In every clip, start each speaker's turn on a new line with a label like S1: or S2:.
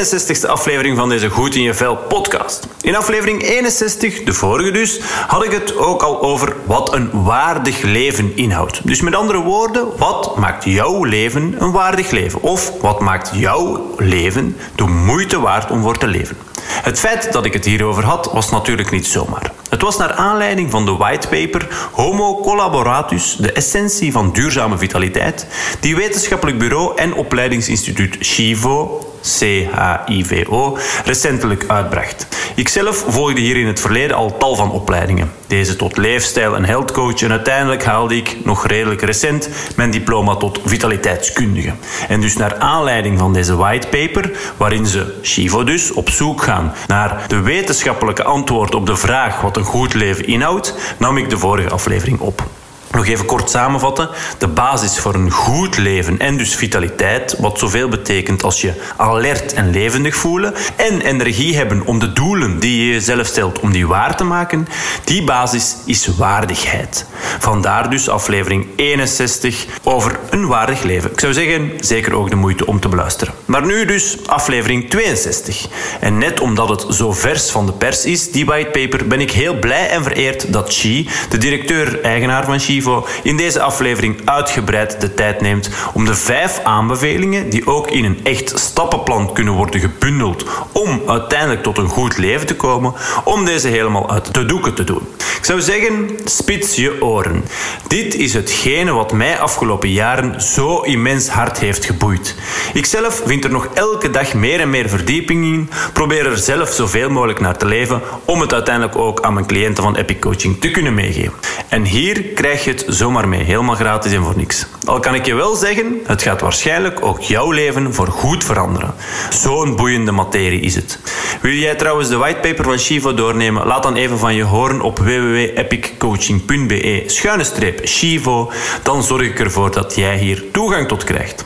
S1: welkom bij de 62e aflevering van deze Goed in je Vel podcast. In aflevering 61, de vorige dus, had ik het ook al over wat een waardig leven inhoudt. Dus met andere woorden, wat maakt jouw leven een waardig leven? Of wat maakt jouw leven de moeite waard om voor te leven? Het feit dat ik het hierover had, was natuurlijk niet zomaar. Het was naar aanleiding van de whitepaper Homo Collaboratus, de essentie van duurzame vitaliteit, die wetenschappelijk bureau en opleidingsinstituut Chivo CHIVO, recentelijk uitbracht. Ikzelf volgde hier in het verleden al tal van opleidingen. Deze tot leefstijl- en healthcoach en uiteindelijk haalde ik, nog redelijk recent, mijn diploma tot vitaliteitskundige. En dus naar aanleiding van deze whitepaper, waarin ze, Chivo dus, op zoek gaan naar de wetenschappelijke antwoord op de vraag wat een goed leven inhoudt, nam ik de vorige aflevering op. Nog even kort samenvatten. De basis voor een goed leven en dus vitaliteit, wat zoveel betekent als je alert en levendig voelen en energie hebben om de doelen die je jezelf stelt om die waar te maken, die basis is waardigheid. Vandaar dus aflevering 61 over een waardig leven. Ik zou zeggen, zeker ook de moeite om te beluisteren. Maar nu dus aflevering 62. En net omdat het zo vers van de pers is, die whitepaper, ben ik heel blij en vereerd dat Chi, de directeur-eigenaar van Chi, in deze aflevering uitgebreid de tijd neemt om de vijf aanbevelingen, die ook in een echt stappenplan kunnen worden gebundeld om uiteindelijk tot een goed leven te komen, om deze helemaal uit de doeken te doen. Ik zou zeggen, spits je oren. Dit is hetgene wat mij afgelopen jaren zo immens hard heeft geboeid. Ikzelf vind er nog elke dag meer en meer verdieping in, probeer er zelf zoveel mogelijk naar te leven om het uiteindelijk ook aan mijn cliënten van Epic Coaching te kunnen meegeven. En hier krijg je zomaar mee, helemaal gratis en voor niks. Al kan ik je wel zeggen, het gaat waarschijnlijk ook jouw leven voor goed veranderen. Zo'n boeiende materie is het. Wil jij trouwens de whitepaper van Shivo doornemen? Laat dan even van je horen op www.epiccoaching.be schuine streep Shivo. Dan zorg ik ervoor dat jij hier toegang tot krijgt.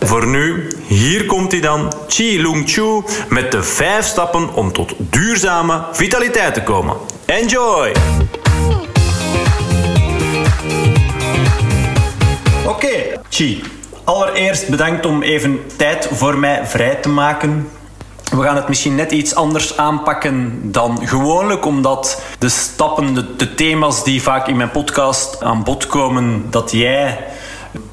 S1: Voor nu, hier komt hij dan, Chi Lung Chu, met de vijf stappen om tot duurzame vitaliteit te komen. Enjoy! Oké, Chi. Allereerst bedankt om even tijd voor mij vrij te maken. We gaan het misschien net iets anders aanpakken dan gewoonlijk, omdat de stappen, de thema's die vaak in mijn podcast aan bod komen, dat jij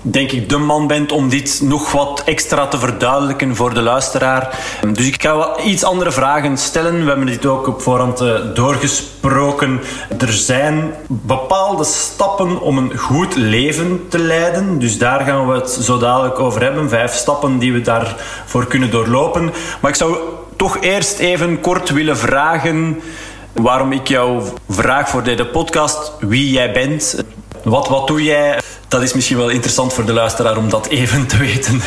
S1: denk ik de man bent om dit nog wat extra te verduidelijken voor de luisteraar. Dus ik ga wat iets andere vragen stellen. We hebben dit ook op voorhand eh, doorgesproken. Er zijn bepaalde stappen om een goed leven te leiden. Dus daar gaan we het zo dadelijk over hebben. Vijf stappen die we daarvoor kunnen doorlopen. Maar ik zou toch eerst even kort willen vragen waarom ik jou vraag voor deze podcast wie jij bent. Wat, wat doe jij? Dat is misschien wel interessant voor de luisteraar om dat even te weten.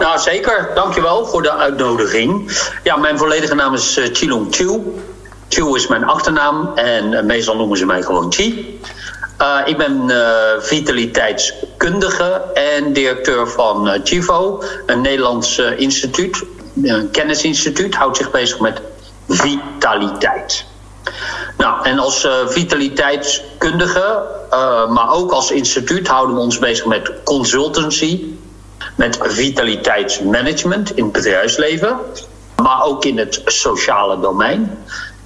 S2: Nou, zeker. Dankjewel voor de uitnodiging. Ja, mijn volledige naam is uh, Chilong Chiu. Chiu is mijn achternaam en uh, meestal noemen ze mij gewoon Chi. Uh, ik ben vitaliteitskundige en directeur van Chivo, een Nederlands instituut, een kennisinstituut, houdt zich bezig met vitaliteit. Nou, en als uh, vitaliteitskundige, uh, maar ook als instituut houden we ons bezig met consultancy, met vitaliteitsmanagement in het bedrijfsleven, maar ook in het sociale domein.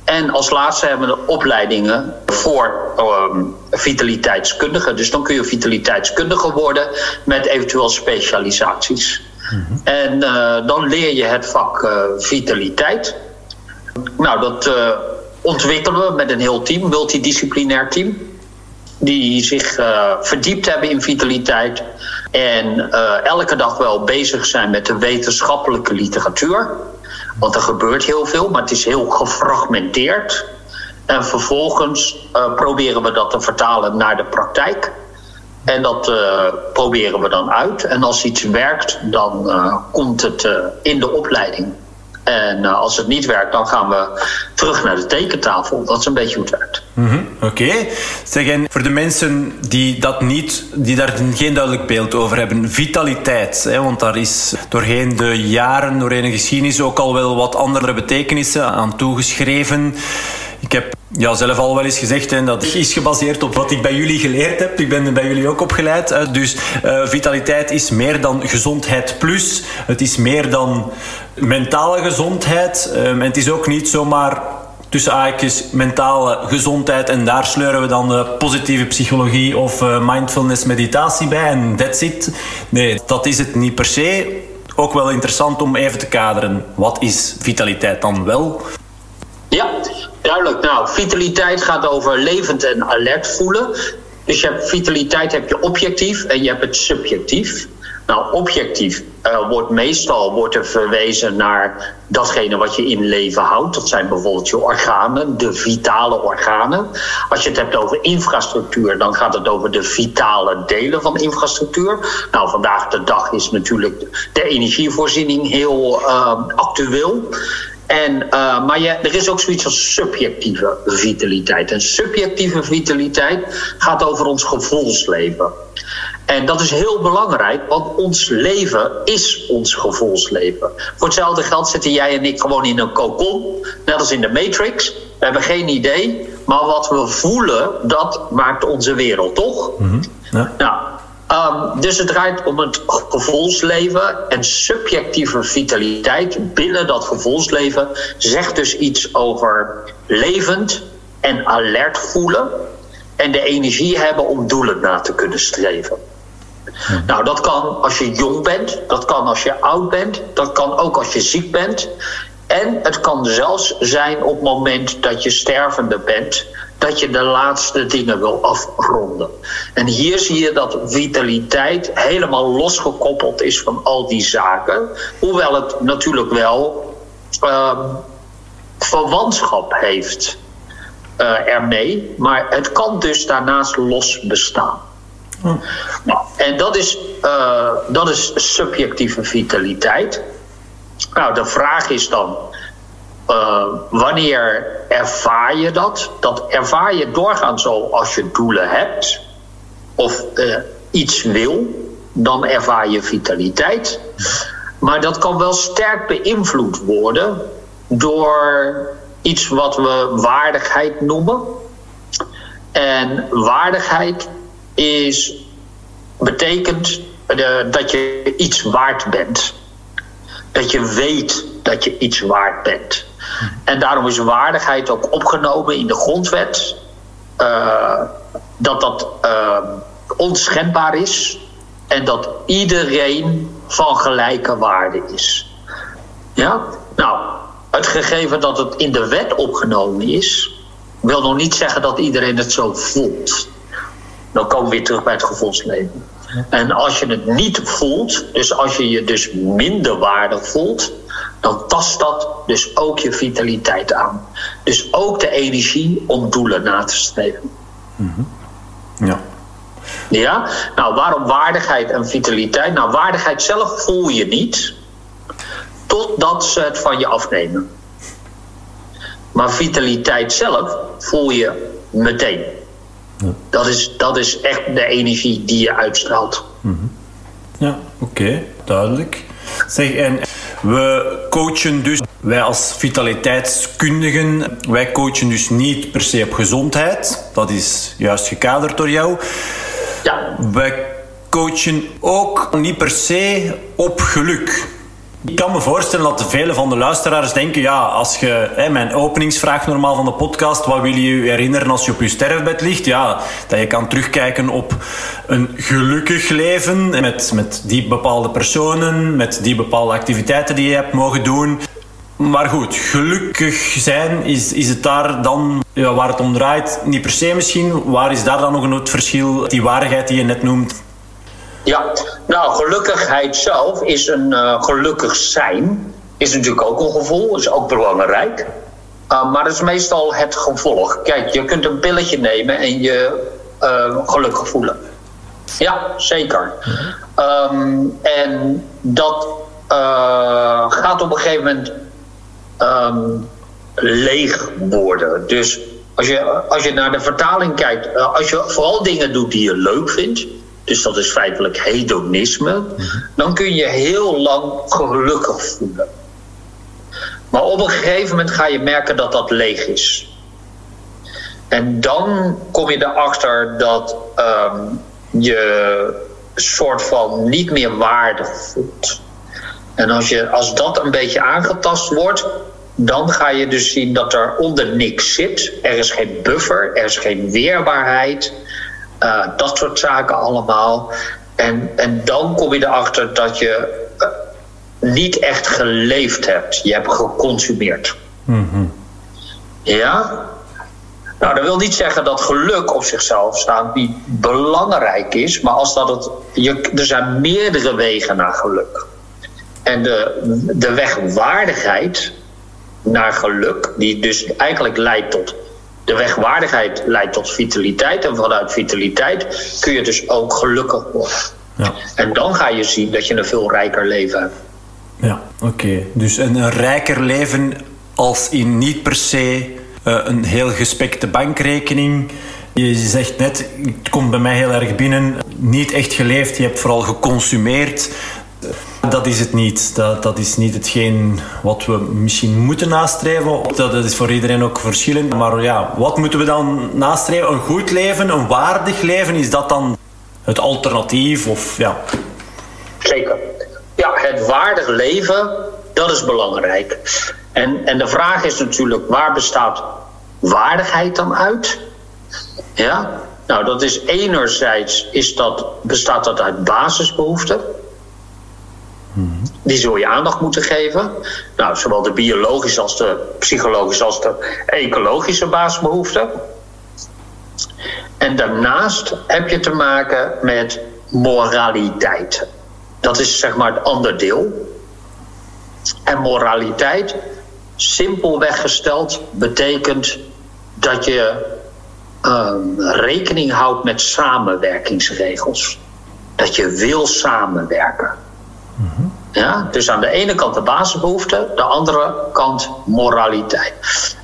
S2: En als laatste hebben we opleidingen voor um, vitaliteitskundigen. Dus dan kun je vitaliteitskundige worden met eventueel specialisaties. Mm -hmm. En uh, dan leer je het vak vitaliteit. Nou, dat ontwikkelen we met een heel team, multidisciplinair team. Die zich uh, verdiept hebben in vitaliteit. En uh, elke dag wel bezig zijn met de wetenschappelijke literatuur. Want er gebeurt heel veel, maar het is heel gefragmenteerd. En vervolgens uh, proberen we dat te vertalen naar de praktijk. En dat proberen we dan uit. En als iets werkt, dan komt het in de opleiding en uh, als het niet werkt, dan gaan we terug naar de tekentafel. Dat is een beetje hoe het werkt.
S1: -hmm. Oké. Okay. Voor de mensen die, dat niet, die daar geen duidelijk beeld over hebben, vitaliteit. Hè, want daar is doorheen de jaren, doorheen de geschiedenis ook al wel wat andere betekenissen aan toegeschreven. Ik heb Ja, zelf al wel eens gezegd, en dat is gebaseerd op wat ik bij jullie geleerd heb. Ik ben bij jullie ook opgeleid. Dus uh, vitaliteit is meer dan gezondheid plus. Het is meer dan mentale gezondheid. Um, en het is ook niet zomaar tussen haakjes mentale gezondheid en daar sleuren we dan de positieve psychologie of uh, mindfulness meditatie bij en that's it. Nee, dat is het niet per se. Ook wel interessant om even te kaderen. Wat is vitaliteit dan wel?
S2: Ja, duidelijk. Nou, vitaliteit gaat over levend en alert voelen. Dus je hebt vitaliteit heb je objectief en je hebt het subjectief. Nou, objectief uh, wordt meestal wordt er verwezen naar datgene wat je in leven houdt. Dat zijn bijvoorbeeld je organen, de vitale organen. Als je het hebt over infrastructuur, dan gaat het over de vitale delen van infrastructuur. Nou, vandaag de dag is natuurlijk de energievoorziening heel uh, actueel. En, uh, maar je, er is ook zoiets als subjectieve vitaliteit. En subjectieve vitaliteit gaat over ons gevoelsleven. En dat is heel belangrijk, want ons leven is ons gevoelsleven. Voor hetzelfde geld zitten jij en ik gewoon in een kokon, net als in de Matrix. We hebben geen idee, maar wat we voelen, dat maakt onze wereld, toch? Mm -hmm. ja. Nou, Um, dus het draait om het gevoelsleven en subjectieve vitaliteit binnen dat gevoelsleven zegt dus iets over levend en alert voelen en de energie hebben om doelen na te kunnen streven. Nou, dat kan als je jong bent, dat kan als je oud bent, dat kan ook als je ziek bent. En het kan zelfs zijn op het moment dat je stervende bent, dat je de laatste dingen wil afronden. En hier zie je dat vitaliteit helemaal losgekoppeld is van al die zaken. Hoewel het natuurlijk wel uh, verwantschap heeft uh, ermee. Maar het kan dus daarnaast los bestaan. Hm. Nou, en dat is, uh, dat is subjectieve vitaliteit. Nou, de vraag is dan uh, wanneer ervaar je dat? Dat ervaar je doorgaans zo als je doelen hebt of uh, iets wil, dan ervaar je vitaliteit. Maar dat kan wel sterk beïnvloed worden door iets wat we waardigheid noemen. En waardigheid is, betekent uh, dat je iets waard bent. Dat je weet dat je iets waard bent. En daarom is waardigheid ook opgenomen in de grondwet. Uh, dat dat uh, onschendbaar is. En dat iedereen van gelijke waarde is. Ja? Nou, het gegeven dat het in de wet opgenomen is, wil nog niet zeggen dat iedereen het zo voelt. Dan komen we weer terug bij het gevoelsleven. En als je het niet voelt, dus als je je dus minder waardig voelt, dan tast dat dus ook je vitaliteit aan. Dus ook de energie om doelen na te streven.
S1: Mm Ja.
S2: Ja, nou waarom waardigheid en vitaliteit? Nou, waardigheid zelf voel je niet totdat ze het van je afnemen. Maar vitaliteit zelf voel je meteen. Ja. Dat, is, dat is echt de energie die je uitstraalt.
S1: Mm -hmm. Ja, oké, okay, duidelijk. Zeg, en we coachen dus, wij als vitaliteitskundigen, wij coachen dus niet per se op gezondheid. Dat is juist gekaderd door jou.
S2: Ja.
S1: Wij coachen ook niet per se op geluk. Ik kan me voorstellen dat vele van de luisteraars denken: ja, als je hè, mijn openingsvraag normaal van de podcast, wat wil je je herinneren als je op je sterfbed ligt? Ja, dat je kan terugkijken op een gelukkig leven met, met die bepaalde personen, met die bepaalde activiteiten die je hebt mogen doen. Maar goed, gelukkig zijn, is, is het daar dan ja, waar het om draait? Niet per se misschien. Waar is daar dan nog een het verschil? Die waardigheid die je net noemt.
S2: Ja, nou, gelukkigheid zelf is een uh, gelukkig zijn. Is natuurlijk ook een gevoel, is ook belangrijk. Uh, maar het is meestal het gevolg. Kijk, je kunt een pilletje nemen en je uh, gelukkig voelen. Ja, zeker. Um, en dat gaat op een gegeven moment um, leeg worden. Dus als je, als je naar de vertaling kijkt, als je vooral dingen doet die je leuk vindt dus dat is feitelijk hedonisme, dan kun je heel lang gelukkig voelen. Maar op een gegeven moment ga je merken dat dat leeg is. En dan kom je erachter dat ehm, je soort van niet meer waarde voelt. En als, je, als dat een beetje aangetast wordt, dan ga je dus zien dat er onder niks zit. Er is geen buffer, er is geen weerbaarheid. Uh, dat soort zaken allemaal. En, en dan kom je erachter dat je uh, niet echt geleefd hebt. Je hebt geconsumeerd.
S1: Mm
S2: Ja? Nou, dat wil niet zeggen dat geluk op zichzelf staand niet belangrijk is. Maar als dat het. Je, er zijn meerdere wegen naar geluk. En de, de weg waardigheid naar geluk, die dus eigenlijk leidt tot. De wegwaardigheid leidt tot vitaliteit. En vanuit vitaliteit kun je dus ook gelukkig worden.
S1: Ja.
S2: En dan ga je zien dat je een veel rijker leven hebt.
S1: Ja, oké. Dus een, een rijker leven als in niet per se uh, een heel gespekte bankrekening. Je zegt net, het komt bij mij heel erg binnen, niet echt geleefd, je hebt vooral geconsumeerd. Dat is het niet. Dat, dat is niet hetgeen wat we misschien moeten nastreven. Dat, dat is voor iedereen ook verschillend. Maar ja, wat moeten we dan nastreven? Een goed leven, een waardig leven, is dat dan het alternatief? Of, ja.
S2: Zeker. Ja, het waardig leven, dat is belangrijk. En, en de vraag is natuurlijk, waar bestaat waardigheid dan uit? Ja, nou dat is enerzijds is dat, bestaat dat uit basisbehoeften. Die zul je aandacht moeten geven. Nou, zowel de biologische als de psychologische als de ecologische basisbehoeften. En daarnaast heb je te maken met moraliteit. Dat is zeg maar het andere deel. En moraliteit, simpelweg gesteld, betekent dat je um, rekening houdt met samenwerkingsregels. Dat je wil samenwerken.
S1: Mm-hmm.
S2: Ja, dus aan de ene kant de basisbehoefte, de andere kant moraliteit.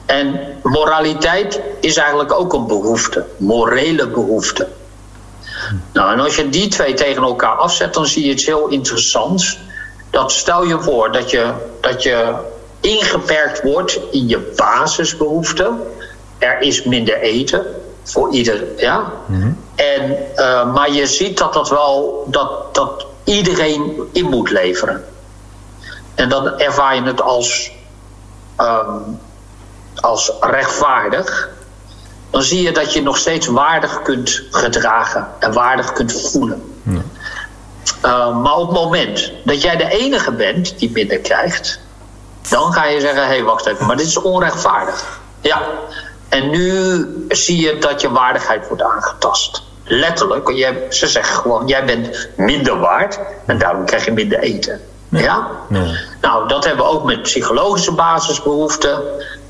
S2: En moraliteit is eigenlijk ook een behoefte, morele behoefte. Nou, en als je die twee tegen elkaar afzet, dan zie je iets heel interessants. Dat stel je voor dat je, dat je ingeperkt wordt in je basisbehoeften. Er is minder eten voor ieder, ja.
S1: Mm-hmm.
S2: En, uh, maar je ziet dat dat wel, dat, dat iedereen in moet leveren. En dan ervaar je het als, um, als rechtvaardig. Dan zie je dat je nog steeds waardig kunt gedragen en waardig kunt voelen.
S1: Ja.
S2: Uh, maar op het moment dat jij de enige bent die minder krijgt, dan ga je zeggen: hé, hey, wacht even, maar dit is onrechtvaardig. Ja. En nu zie je dat je waardigheid wordt aangetast. Letterlijk, je, ze zeggen gewoon: jij bent minder waard en daarom krijg je minder eten. Ja? ja?
S1: ja.
S2: Nou, dat hebben we ook met psychologische basisbehoeften.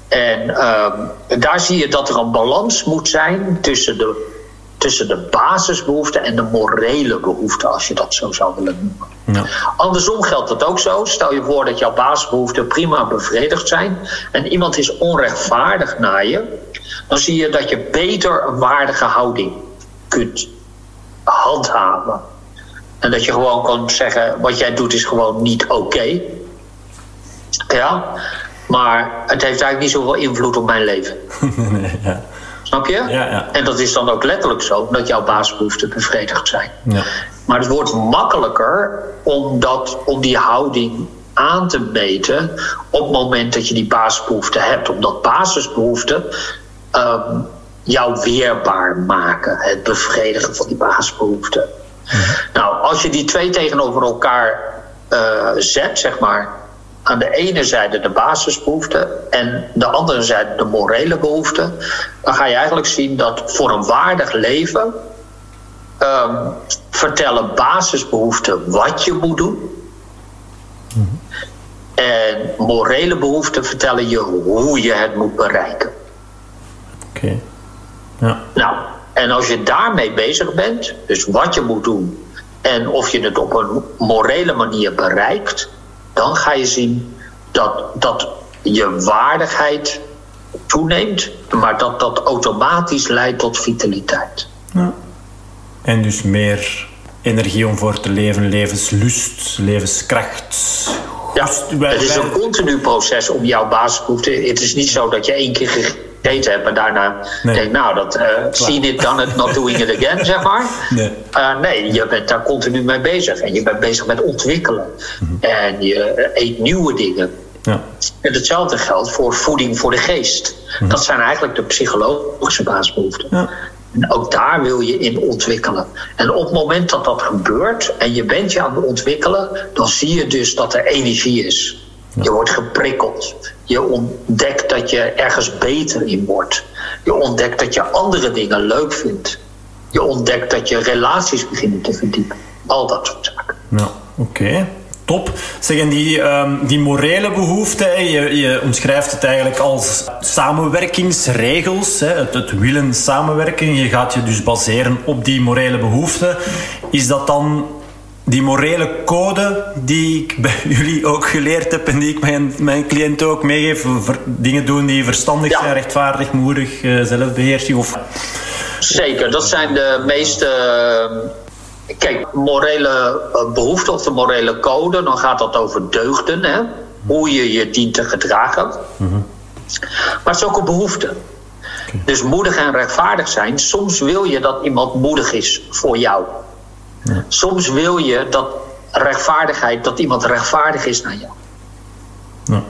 S2: En uh, daar zie je dat er een balans moet zijn tussen de, tussen de basisbehoeften en de morele behoeften, als je dat zo zou willen noemen.
S1: Ja.
S2: Andersom geldt het ook zo. Stel je voor dat jouw basisbehoeften prima bevredigd zijn en iemand is onrechtvaardig naar je, dan zie je dat je beter een waardige houding kunt handhaven. En dat je gewoon kan zeggen: wat jij doet is gewoon niet oké. Okay. Ja, maar het heeft eigenlijk niet zoveel invloed op mijn leven.
S1: nee, ja.
S2: Snap je?
S1: Ja, ja.
S2: En dat is dan ook letterlijk zo, dat jouw basisbehoeften bevredigd zijn.
S1: Ja.
S2: Maar het wordt makkelijker om, dat, om die houding aan te meten op het moment dat je die basisbehoeften hebt. Omdat basisbehoeften um, jou weerbaar maken. Het bevredigen van die basisbehoeften. Nou, als je die twee tegenover elkaar uh, zet, zeg maar. Aan de ene zijde de basisbehoeften en de andere zijde de morele behoeften. Dan ga je eigenlijk zien dat voor een waardig leven um, vertellen basisbehoeften wat je moet doen. En morele behoeften vertellen je hoe je het moet bereiken.
S1: Oké. Ja.
S2: Nou, en als je daarmee bezig bent, dus wat je moet doen en of je het op een morele manier bereikt, dan ga je zien dat, dat je waardigheid toeneemt, maar dat dat automatisch leidt tot vitaliteit.
S1: Ja. En dus meer energie om voor te leven, levenslust, levenskracht.
S2: Ja, het is een continu proces om jouw basisbehoeften. Het is niet zo dat je één keer gegeten en daarna nee. denk nou, dat uh, seen it, done it, not doing it again, zeg maar. Nee. Uh, nee, je bent daar continu mee bezig en je bent bezig met ontwikkelen. Mm -hmm. En je eet nieuwe dingen. Ja. En hetzelfde geldt voor voeding voor de geest. Mm -hmm. Dat zijn eigenlijk de psychologische basisbehoeften. Ja. En ook daar wil je in ontwikkelen. En op het moment dat dat gebeurt en je bent je aan het ontwikkelen, dan zie je dus dat er energie is. Je wordt geprikkeld. Je ontdekt dat je ergens beter in wordt. Je ontdekt dat je andere dingen leuk vindt. Je ontdekt dat je relaties beginnen te verdiepen. Al dat soort zaken.
S1: Ja, oké. Top. Zeg, en die, um, die morele behoeften, je, je omschrijft het eigenlijk als samenwerkingsregels. Hè, het, het willen samenwerken. Je gaat je dus baseren op die morele behoeften. Is dat dan die morele code die ik bij jullie ook geleerd heb en die ik mijn, mijn cliënten ook meegeef. Dingen doen die verstandig zijn, rechtvaardig, moedig, uh, zelfbeheersing. Of...
S2: Zeker, dat zijn de meeste. Uh, kijk, morele uh, behoeften of de morele code, dan gaat dat over deugden, hè? hoe je je dient te gedragen. Mm -hmm. Maar het is ook een behoefte. Okay. Dus moedig en rechtvaardig zijn. Soms wil je dat iemand moedig is voor jou. Ja. Soms wil je dat rechtvaardigheid, dat iemand rechtvaardig is naar jou. Ja.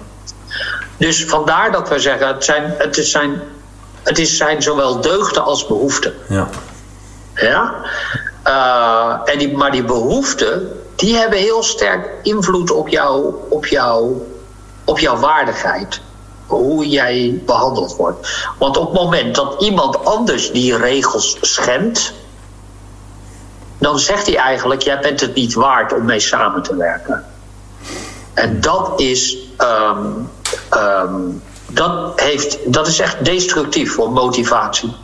S2: Dus vandaar dat we zeggen, het zijn, het is zijn, het is zijn zowel deugden als behoeften. Ja. ja? Uh, en die, maar die behoeften, die hebben heel sterk invloed op, jou, op, jou, op jouw waardigheid. Hoe jij behandeld wordt. Want op het moment dat iemand anders die regels schendt, dan zegt hij eigenlijk: jij bent het niet waard om mee samen te werken. En dat is, um, um, dat heeft, dat is echt destructief voor motivatie.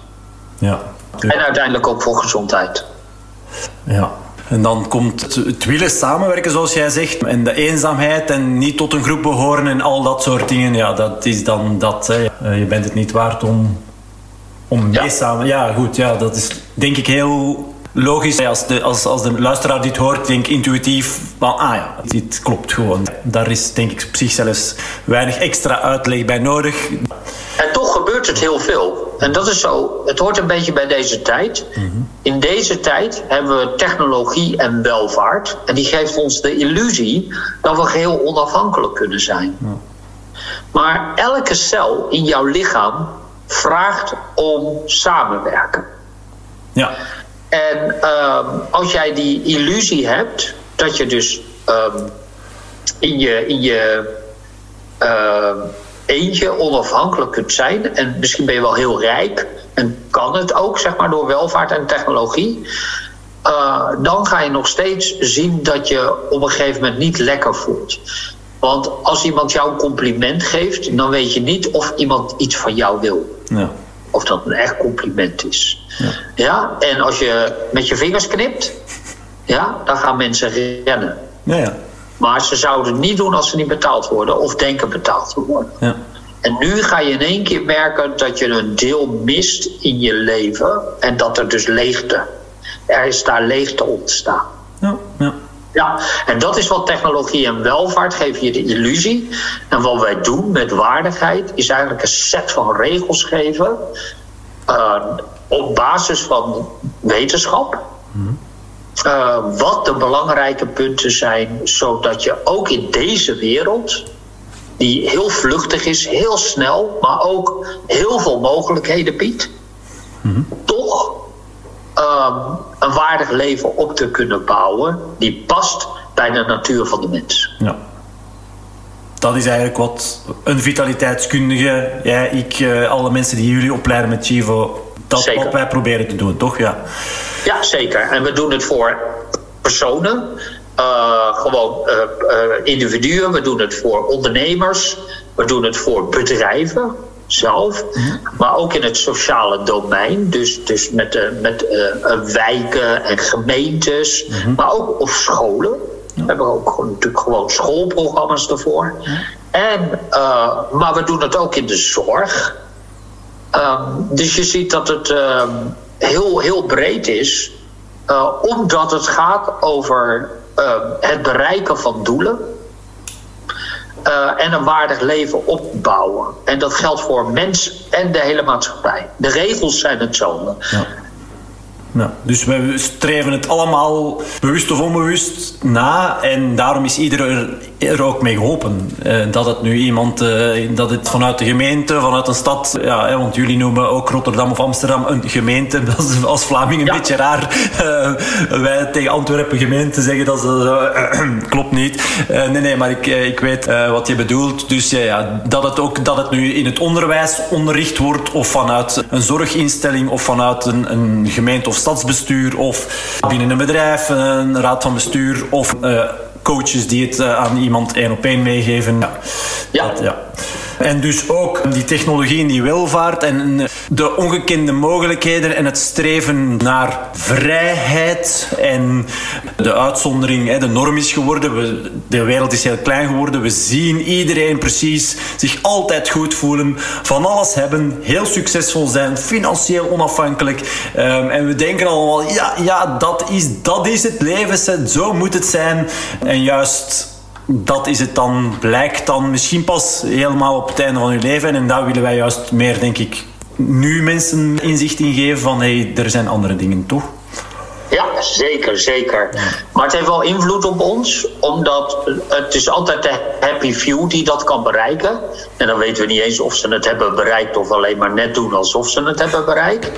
S2: Ja. En uiteindelijk ook voor gezondheid.
S1: Ja. En dan komt het willen samenwerken, zoals jij zegt. En de eenzaamheid en niet tot een groep behoren en al dat soort dingen. Ja, dat is dan dat. Hè. Eh, je bent het niet waard om, om mee samen... Ja, goed. Ja, dat is denk ik heel logisch. Als de, als, als de luisteraar dit hoort, denk intuïtief van, ah ja, dit klopt gewoon. Daar is denk ik op zich zelfs weinig extra uitleg bij nodig.
S2: En toch gebeurt het heel veel. En dat is zo, het hoort een beetje bij deze tijd. Mm-hmm. In deze tijd hebben we technologie en welvaart. En die geeft ons de illusie dat we geheel onafhankelijk kunnen zijn. Maar elke cel in jouw lichaam vraagt om samenwerken. Ja. En um, als jij die illusie hebt, dat je dus um, in je, in je uh, eentje onafhankelijk kunt zijn, en misschien ben je wel heel rijk en kan het ook, zeg maar, door welvaart en technologie. Uh, dan ga je nog steeds zien dat je op een gegeven moment niet lekker voelt. Want als iemand jou een compliment geeft, dan weet je niet of iemand iets van jou wil. Ja. Of dat een echt compliment is. Ja. ja. En als je met je vingers knipt, ja, dan gaan mensen rennen. Ja, ja. Maar ze zouden het niet doen als ze niet betaald worden of denken betaald te worden. Ja. En nu ga je in één keer merken dat je een deel mist in je leven en dat er dus leegte. Er is daar leegte ontstaan. Ja, en dat is wat technologie en welvaart geven je de illusie. En wat wij doen met waardigheid is eigenlijk een set van regels geven. Uh, op basis van wetenschap. Uh, wat de belangrijke punten zijn, zodat je ook in deze wereld, die heel vluchtig is, heel snel, maar ook heel veel mogelijkheden biedt, mm-hmm. toch um, een waardig leven op te kunnen bouwen die past bij de natuur van de mens. Ja.
S1: Dat is eigenlijk wat een vitaliteitskundige, jij, ik, uh, alle mensen die jullie opleiden met Chivo, dat zeker. wat wij proberen te doen, toch? Ja.
S2: ja, zeker. En we doen het voor personen, uh, gewoon uh, individuen, we doen het voor ondernemers, we doen het voor bedrijven zelf, mhm. maar ook in het sociale domein. Dus, dus met, uh, met uh, wijken en gemeentes, mm-hmm. maar ook op scholen. We hebben ook gewoon, natuurlijk gewoon schoolprogramma's ervoor. En, maar we doen het ook in de zorg. Um, dus je ziet dat het um, heel, heel breed is, omdat het gaat over um, het bereiken van doelen. En een waardig leven opbouwen. En dat geldt voor mens en de hele maatschappij. De regels zijn hetzelfde. Ja.
S1: Dus we streven het allemaal bewust of onbewust na en daarom is iedereen er ook mee geholpen. Eh, dat het nu iemand, eh, dat het vanuit de gemeente, vanuit een stad, ja, want jullie noemen ook Rotterdam of Amsterdam een gemeente. Dat is als Vlaming een beetje raar. Wij tegen Antwerpen gemeente zeggen dat klopt niet. nee, nee, maar ik, ik weet wat je bedoelt. Dus ja, dat het ook dat het nu in het onderwijs onderricht wordt of vanuit een zorginstelling of vanuit een, een gemeente of stadsbestuur of binnen een bedrijf, een raad van bestuur of coaches die het eh, aan iemand één op één meegeven. Ja. ja. Dat, ja. En dus ook die technologie en die welvaart en de ongekende mogelijkheden en het streven naar vrijheid en de uitzondering, de norm is geworden. De wereld is heel klein geworden. We zien iedereen precies zich altijd goed voelen, van alles hebben, heel succesvol zijn, financieel onafhankelijk. Ehm, en we denken allemaal, ja, ja dat, is, dat is het leven, zo moet het zijn. En juist dat is het dan, blijkt dan misschien pas helemaal op het einde van je leven. En daar willen wij juist meer, denk ik, nu mensen inzicht in geven van hé, hey, er zijn andere dingen, toch?
S2: Ja, zeker, zeker. Maar het heeft wel invloed op ons, omdat het is altijd de happy few die dat kan bereiken. En dan weten we niet eens of ze het hebben bereikt of alleen maar net doen alsof ze het hebben bereikt.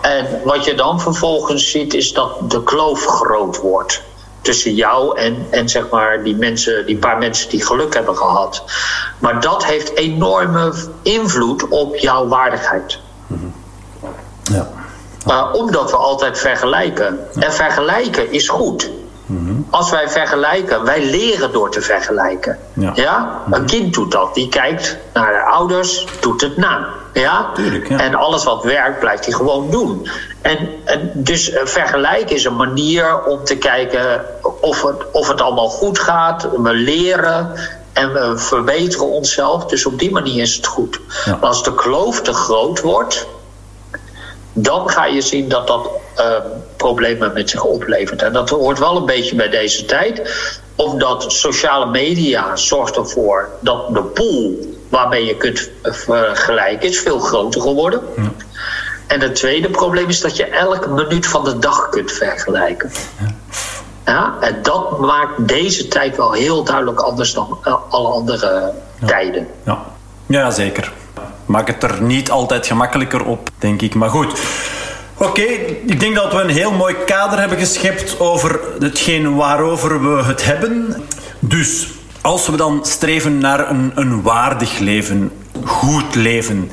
S2: En wat je dan vervolgens ziet is dat de kloof groot wordt tussen jou en, en zeg maar die mensen, die paar mensen die geluk hebben gehad. Maar dat heeft enorme invloed op jouw waardigheid. Ja. Uh, omdat we altijd vergelijken. En vergelijken is goed. Als wij vergelijken, wij leren door te vergelijken. Ja. ja. Een kind doet dat. Die kijkt naar de ouders, doet het na. Ja? Tuurlijk, ja. En alles wat werkt, blijft hij gewoon doen. En, en dus vergelijken is een manier om te kijken of het, of het allemaal goed gaat. We leren en we verbeteren onszelf. Dus op die manier is het goed. Maar als de kloof te groot wordt, dan ga je zien dat dat uh, problemen met zich oplevert. En dat hoort wel een beetje bij deze tijd, omdat sociale media zorgt ervoor dat de pool waarmee je kunt vergelijken is veel groter geworden. Ja. En het tweede probleem is dat je elke minuut van de dag kunt vergelijken. Ja. ja en dat maakt deze tijd wel heel duidelijk anders dan alle andere tijden.
S1: Ja. ja, zeker. Maakt het er niet altijd gemakkelijker op, denk ik. Maar goed. Oké, ik denk dat we een heel mooi kader hebben geschept over hetgeen waarover we het hebben. Dus als we dan streven naar een, een waardig leven, goed leven,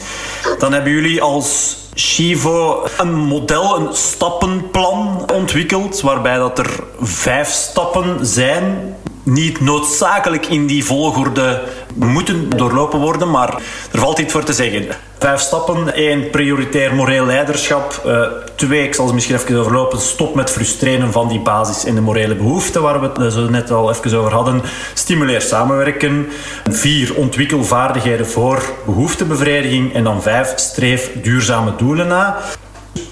S1: dan hebben jullie als Chivo een model, een stappenplan ontwikkeld, waarbij dat er vijf stappen zijn niet noodzakelijk in die volgorde moeten doorlopen worden, maar er valt iets voor te zeggen. Vijf stappen. één prioritair moreel leiderschap. Uh, twee, ik zal ze misschien even overlopen. Stop met frustreren van die basis- en de morele behoeften, waar we het zo net al even over hadden. Stimuleer samenwerken. Vier, ontwikkel vaardigheden voor behoeftebevrediging. En dan vijf, streef duurzame doelen na.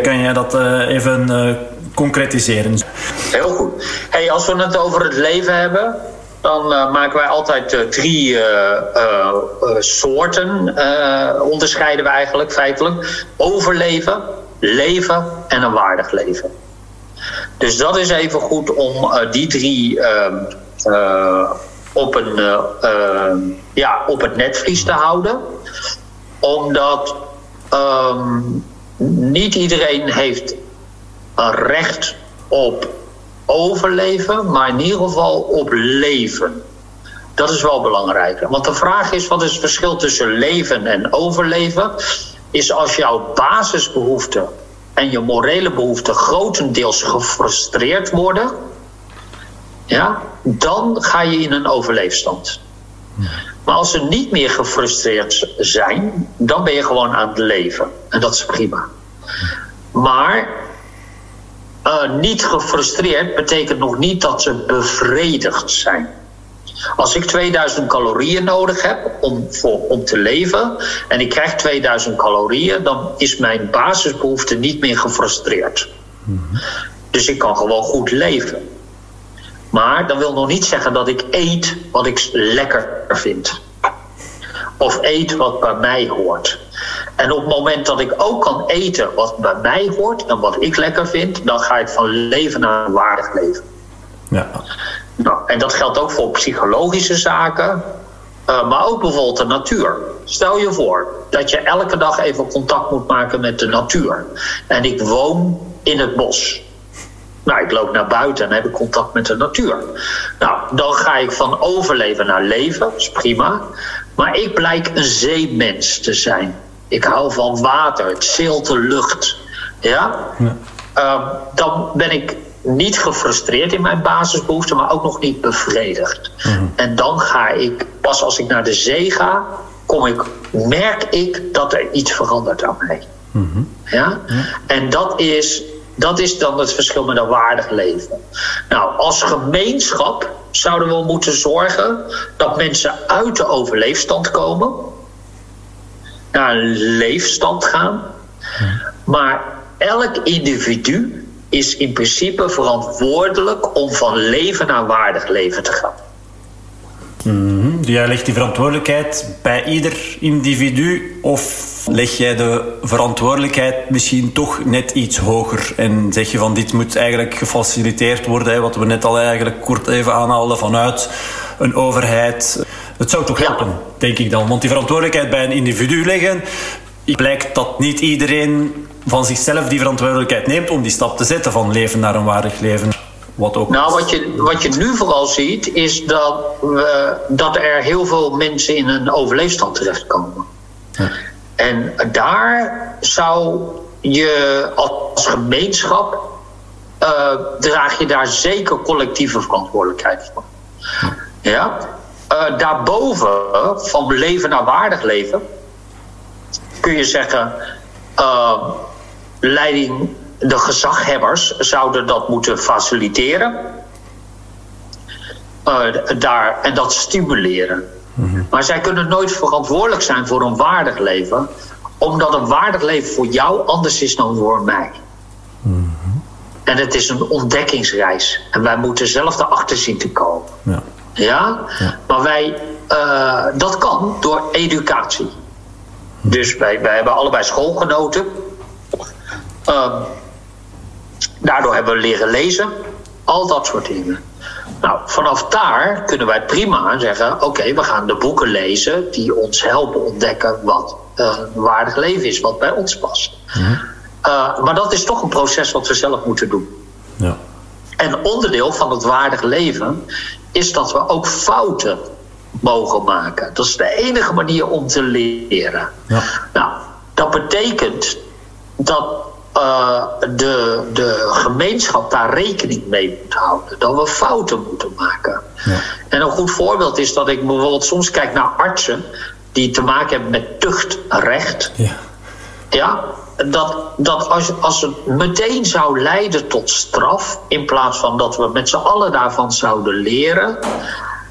S1: Kan jij dat uh, even uh, concretiseren?
S2: Heel goed. Hey, als we het over het leven hebben, dan uh, maken wij altijd drie soorten, onderscheiden we eigenlijk feitelijk. Overleven, leven en een waardig leven. Dus dat is even goed om die drie ehm, op, een, ja, op het netvlies te houden. Omdat um, niet iedereen heeft een recht op overleven, maar in ieder geval op leven. Dat is wel belangrijk. Want de vraag is: wat is het verschil tussen leven en overleven? Is als jouw basisbehoeften en je morele behoeften grotendeels gefrustreerd worden, ja, dan ga je in een overleefstand. Maar als ze niet meer gefrustreerd zijn, dan ben je gewoon aan het leven. En dat is prima. Maar uh, niet gefrustreerd betekent nog niet dat ze bevredigd zijn. Als ik 2000 calorieën nodig heb om, voor, om te leven en ik krijg 2000 calorieën, dan is mijn basisbehoefte niet meer gefrustreerd. Dus ik kan gewoon goed leven. Maar dat wil nog niet zeggen dat ik eet wat ik lekker vind. Of eet wat bij mij hoort. En op het moment dat ik ook kan eten wat bij mij hoort en wat ik lekker vind, dan ga ik van leven naar een waardig leven. Ja. Nou, en dat geldt ook voor psychologische zaken, uh, maar ook bijvoorbeeld de natuur. Stel je voor dat je elke dag even contact moet maken met de natuur. En ik woon in het bos. Nou, ik loop naar buiten en heb ik contact met de natuur. Nou, dan ga ik van overleven naar leven, dat is prima. Maar ik blijk een zeemens te zijn. Ik hou van water, het zilte lucht. Ja? ja. Uh, dan ben ik niet gefrustreerd in mijn basisbehoeften, maar ook nog niet bevredigd. Mhm. En dan ga ik, pas als ik naar de zee ga, kom ik, merk ik dat er iets verandert aan mij. Mhm. ja? En dat is, dat is dan het verschil met een waardig leven. Nou, als gemeenschap zouden we moeten zorgen dat mensen uit de overleefstand komen, naar een leefstand gaan. Maar elk individu is in principe verantwoordelijk om van leven naar waardig leven te gaan.
S1: Mm Jij legt die verantwoordelijkheid bij ieder individu of leg jij de verantwoordelijkheid misschien toch net iets hoger en zeg je van dit moet eigenlijk gefaciliteerd worden, wat we net al eigenlijk kort even aanhaalden vanuit een overheid. Het zou toch helpen, denk ik dan. Want die verantwoordelijkheid bij een individu leggen, blijkt dat niet iedereen van zichzelf die verantwoordelijkheid neemt om die stap te zetten van leven naar een waardig leven.
S2: Wat ook nou, wat je, wat je nu vooral ziet, is dat, we, dat er heel veel mensen in een overleefstand terechtkomen. Ja. En daar zou je als gemeenschap, uh, draag je daar zeker collectieve verantwoordelijkheid voor. Ja? Uh, daarboven, van leven naar waardig leven, kun je zeggen, uh, leiding, de gezaghebbers zouden dat moeten faciliteren. Uh, daar, en dat stimuleren. Mhm. Maar zij kunnen nooit verantwoordelijk zijn voor een waardig leven, omdat een waardig leven voor jou anders is dan voor mij. Mhm. En het is een ontdekkingsreis. En wij moeten zelf erachter zien te komen. Ja? ja? Maar wij, uh, dat kan door educatie. Dus wij, wij hebben allebei schoolgenoten. Uh, daardoor hebben we leren lezen. Al dat soort dingen. Nou, vanaf daar kunnen wij prima zeggen: oké, we gaan de boeken lezen die ons helpen ontdekken wat een waardig leven is, wat bij ons past. Uh, maar dat is toch een proces wat we zelf moeten doen. Ja. En onderdeel van het waardig leven is dat we ook fouten mogen maken. Dat is de enige manier om te leren. Ja. Nou, dat betekent dat uh, de, de gemeenschap daar rekening mee moet houden. Dat we fouten moeten maken. Ja. En een goed voorbeeld is dat ik bijvoorbeeld soms kijk naar artsen die te maken hebben met tuchtrecht. Ja. Ja, dat, dat als, als het meteen zou leiden tot straf, in plaats van dat we met z'n allen daarvan zouden leren,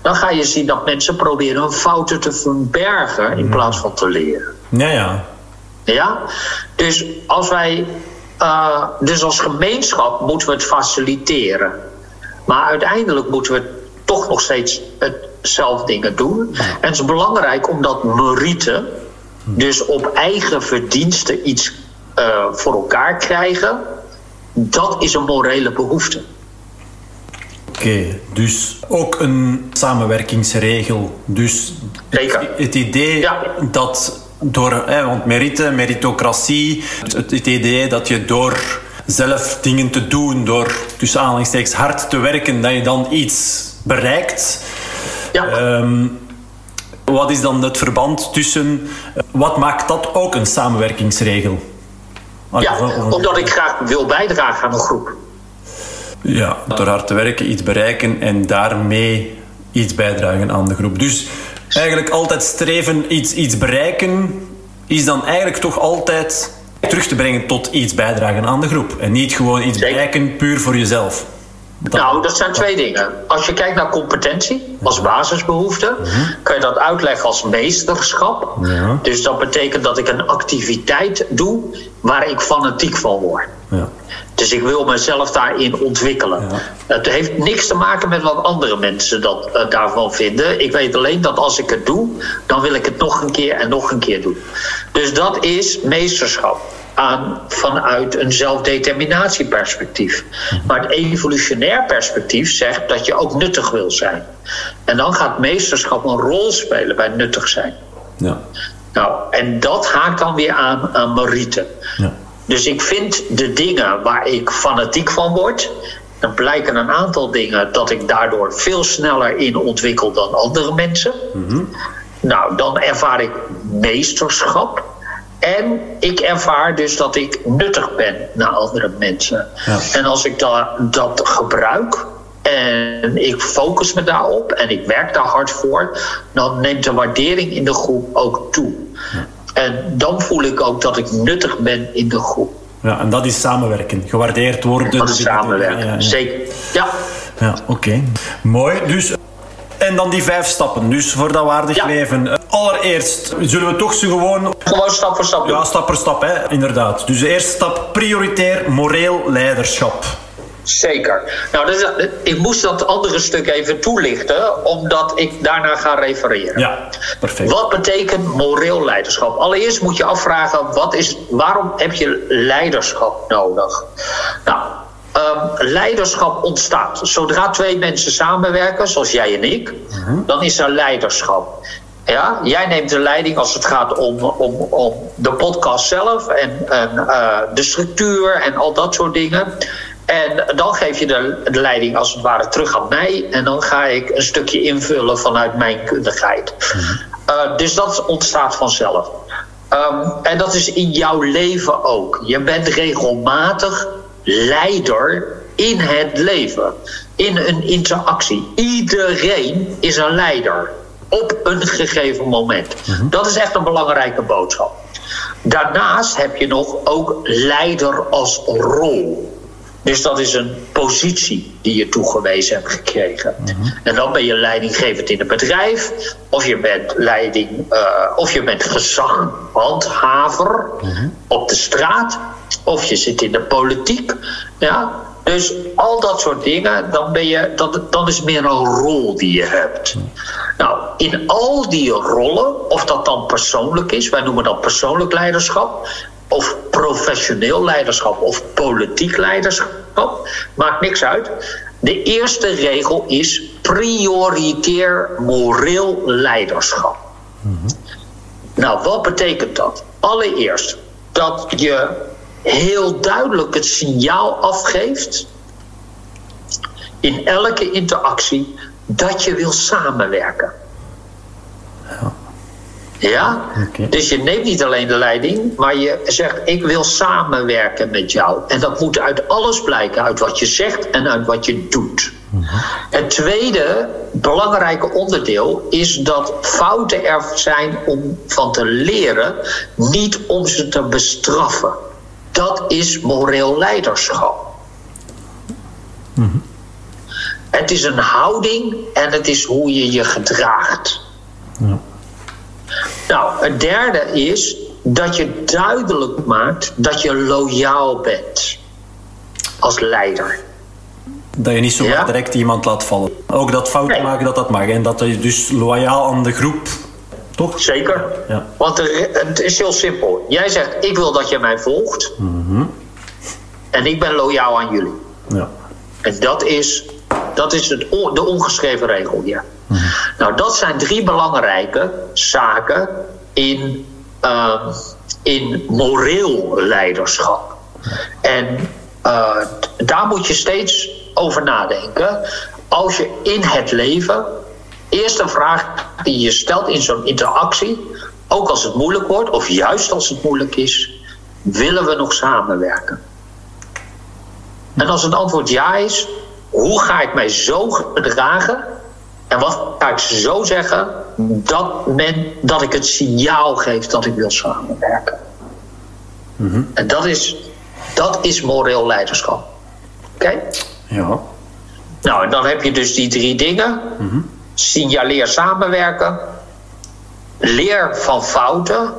S2: dan ga je zien dat mensen proberen hun fouten te verbergen in plaats van te leren.
S1: Ja, ja.
S2: Ja? Dus als wij. Uh, dus als gemeenschap moeten we het faciliteren. Maar uiteindelijk moeten we toch nog steeds hetzelfde dingen doen. En het is belangrijk omdat merite, dus op eigen verdiensten iets uh, voor elkaar krijgen, dat is een morele behoefte.
S1: Oké, dus ook een samenwerkingsregel. Dus Zeker. Het, idee dat door, hè, want merite, meritocratie, het, het, idee dat je door zelf dingen te doen, door tussen aanhalingstekens hard te werken, dat je dan iets bereikt. Ja. Um, wat is dan het verband tussen, wat maakt dat ook een samenwerkingsregel?
S2: Ja, omdat ik graag wil bijdragen aan een groep.
S1: Ja, door hard te werken iets bereiken en daarmee iets bijdragen aan de groep. Dus eigenlijk altijd streven iets, iets bereiken is dan eigenlijk toch altijd terug te brengen tot iets bijdragen aan de groep. En niet gewoon iets bereiken puur voor jezelf.
S2: nou, dat zijn twee dingen. Als je kijkt naar competentie als basisbehoefte, mhm. kan je dat uitleggen als meesterschap. Ja. Dus dat betekent dat ik een activiteit doe waar ik fanatiek van word. Dus ik wil mezelf daarin ontwikkelen. Het heeft niks te maken met wat andere mensen dat, uh, daarvan vinden. Ik weet alleen dat als ik het doe, dan wil ik het nog een keer en nog een keer doen. Dus dat is meesterschap. Aan, vanuit een zelfdeterminatieperspectief. Maar het evolutionair perspectief zegt dat je ook nuttig wil zijn. En dan gaat meesterschap een rol spelen bij nuttig zijn. Ja. Nou, en dat haakt dan weer aan aan Marite. Ja. Dus ik vind de dingen waar ik fanatiek van word, dan blijken een aantal dingen dat ik daardoor veel sneller in ontwikkel dan andere mensen. Mhm. Nou, dan ervaar ik meesterschap. En ik ervaar dus dat ik nuttig ben naar andere mensen. Ja. En als ik da dat gebruik en ik focus me daarop en ik werk daar hard voor, dan neemt de waardering in de groep ook toe. Ja. En dan voel ik ook dat ik nuttig ben in de groep.
S1: Ja, en dat is samenwerken. Gewaardeerd worden.
S2: Dat is samenwerken, ja, zeker. Ja.
S1: Ja, oké. Mooi. Dus, en dan die vijf stappen. Dus voor dat waardig leven. Allereerst zullen we toch zo gewoon...
S2: Gewoon stap voor stap doen.
S1: Ja, stap voor stap, hè. inderdaad. Dus de eerste stap, prioritair moreel leiderschap.
S2: Zeker. Nou, dus, ik moest dat andere stuk even toelichten, omdat ik daarna ga refereren.
S1: Ja, perfect.
S2: Wat betekent moreel leiderschap? Allereerst moet je afvragen, wat is, waarom heb je leiderschap nodig? Nou, um, leiderschap ontstaat. Zodra twee mensen samenwerken, zoals jij en ik, mhm. dan is er leiderschap. Ja, jij neemt de leiding als het gaat om, om, om de podcast zelf en, en uh, de structuur en al dat soort dingen. En dan geef je de, de, leiding als het ware terug aan mij. En dan ga ik een stukje invullen vanuit mijn kundigheid. Uh, dus dat ontstaat vanzelf. Um, en dat is in jouw leven ook. Je bent regelmatig leider in het leven. In een interactie. Iedereen is een leider. Op een gegeven moment. Mhm. Dat is echt een belangrijke boodschap. Daarnaast heb je nog ook leider als rol. Dus dat is een positie die je toegewezen hebt gekregen. Mhm. En dan ben je leidinggevend in het bedrijf, of je bent leiding, uh, of je bent gezaghandhaver mhm. op de straat, of je zit in de politiek. Ja? Dus al dat soort dingen, dan, ben je, dan, dan is meer een rol die je hebt. Nou, in al die rollen, of dat dan persoonlijk is, wij noemen dat persoonlijk leiderschap, of professioneel leiderschap of politiek leiderschap, maakt niks uit. De eerste regel is prioriteer moreel leiderschap. Nou, wat betekent dat? Allereerst dat je heel duidelijk het signaal afgeeft in elke interactie dat je wil samenwerken. Ja. Dus je neemt niet alleen de leiding, maar je zegt: Ik wil samenwerken met jou. En dat moet uit alles blijken, uit wat je zegt en uit wat je doet. Mhm. Het tweede belangrijke onderdeel is dat fouten er zijn om van te leren, niet om ze te bestraffen. Dat is moreel leiderschap. Mhm. Het is een houding en het is hoe je je gedraagt. Ja. Nou, het derde is dat je duidelijk maakt dat je loyaal bent als leider.
S1: Dat je niet zo direct iemand laat vallen. Ook dat fouten maken, dat dat mag. En dat je dus loyaal aan de groep, toch?
S2: Zeker. Ja. Want het is heel simpel. Jij zegt, ik wil dat je mij volgt. Mhm. En ik ben loyaal aan jullie. Ja. En dat is, dat is het, de ongeschreven regel hier. Nou, dat zijn drie belangrijke zaken in, uh, in moreel leiderschap. En uh, daar moet je steeds over nadenken. Als je in het leven, eerste vraag die je stelt in zo'n interactie, ook als het moeilijk wordt, of juist als het moeilijk is, willen we nog samenwerken? En als het antwoord ja is, hoe ga ik mij zo gedragen en wat ga ik zo zeggen? Dat, men, dat ik het signaal geef dat ik wil samenwerken. Mhm. En dat is, dat is moreel leiderschap. Oké?
S1: Ja.
S2: Nou, en dan heb je dus die drie dingen. Mhm. Signaleer samenwerken. Leer van fouten.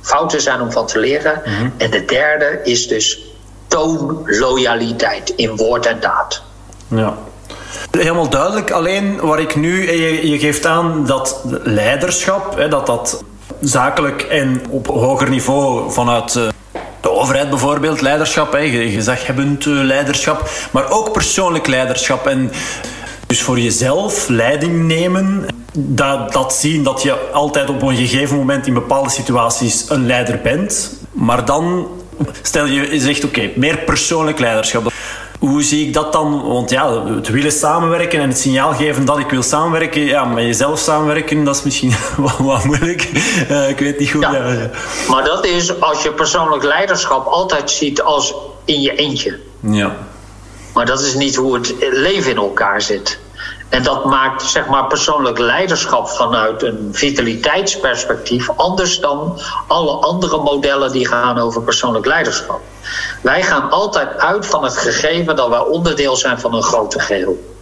S2: Fouten zijn om van te leren. Mhm. En de derde is dus toon loyaliteit in woord en daad.
S1: Ja. Helemaal duidelijk. Alleen waar ik nu, je, je geeft aan dat leiderschap, hè, dat dat zakelijk en op hoger niveau vanuit eh, de overheid bijvoorbeeld, leiderschap, hè, gezaghebbend eh, leiderschap, maar ook persoonlijk leiderschap. En dus voor jezelf leiding nemen, dat, dat zien dat je altijd op een gegeven moment in bepaalde situaties een leider bent, maar dan stel je zegt oké, meer persoonlijk leiderschap. Hoe zie ik dat dan? Want ja, het willen samenwerken en het signaal geven dat ik wil samenwerken, ja, met jezelf samenwerken, dat is misschien wat, moeilijk. Uh, ik weet niet goed. Ja.
S2: Maar dat is als je persoonlijk leiderschap altijd ziet als in je eentje.
S1: Ja.
S2: Maar dat is niet hoe het leven in elkaar zit. En dat maakt zeg maar, persoonlijk leiderschap vanuit een vitaliteitsperspectief anders dan alle andere modellen die gaan over persoonlijk leiderschap. Wij gaan altijd uit van het gegeven dat wij onderdeel zijn van een groter geheel.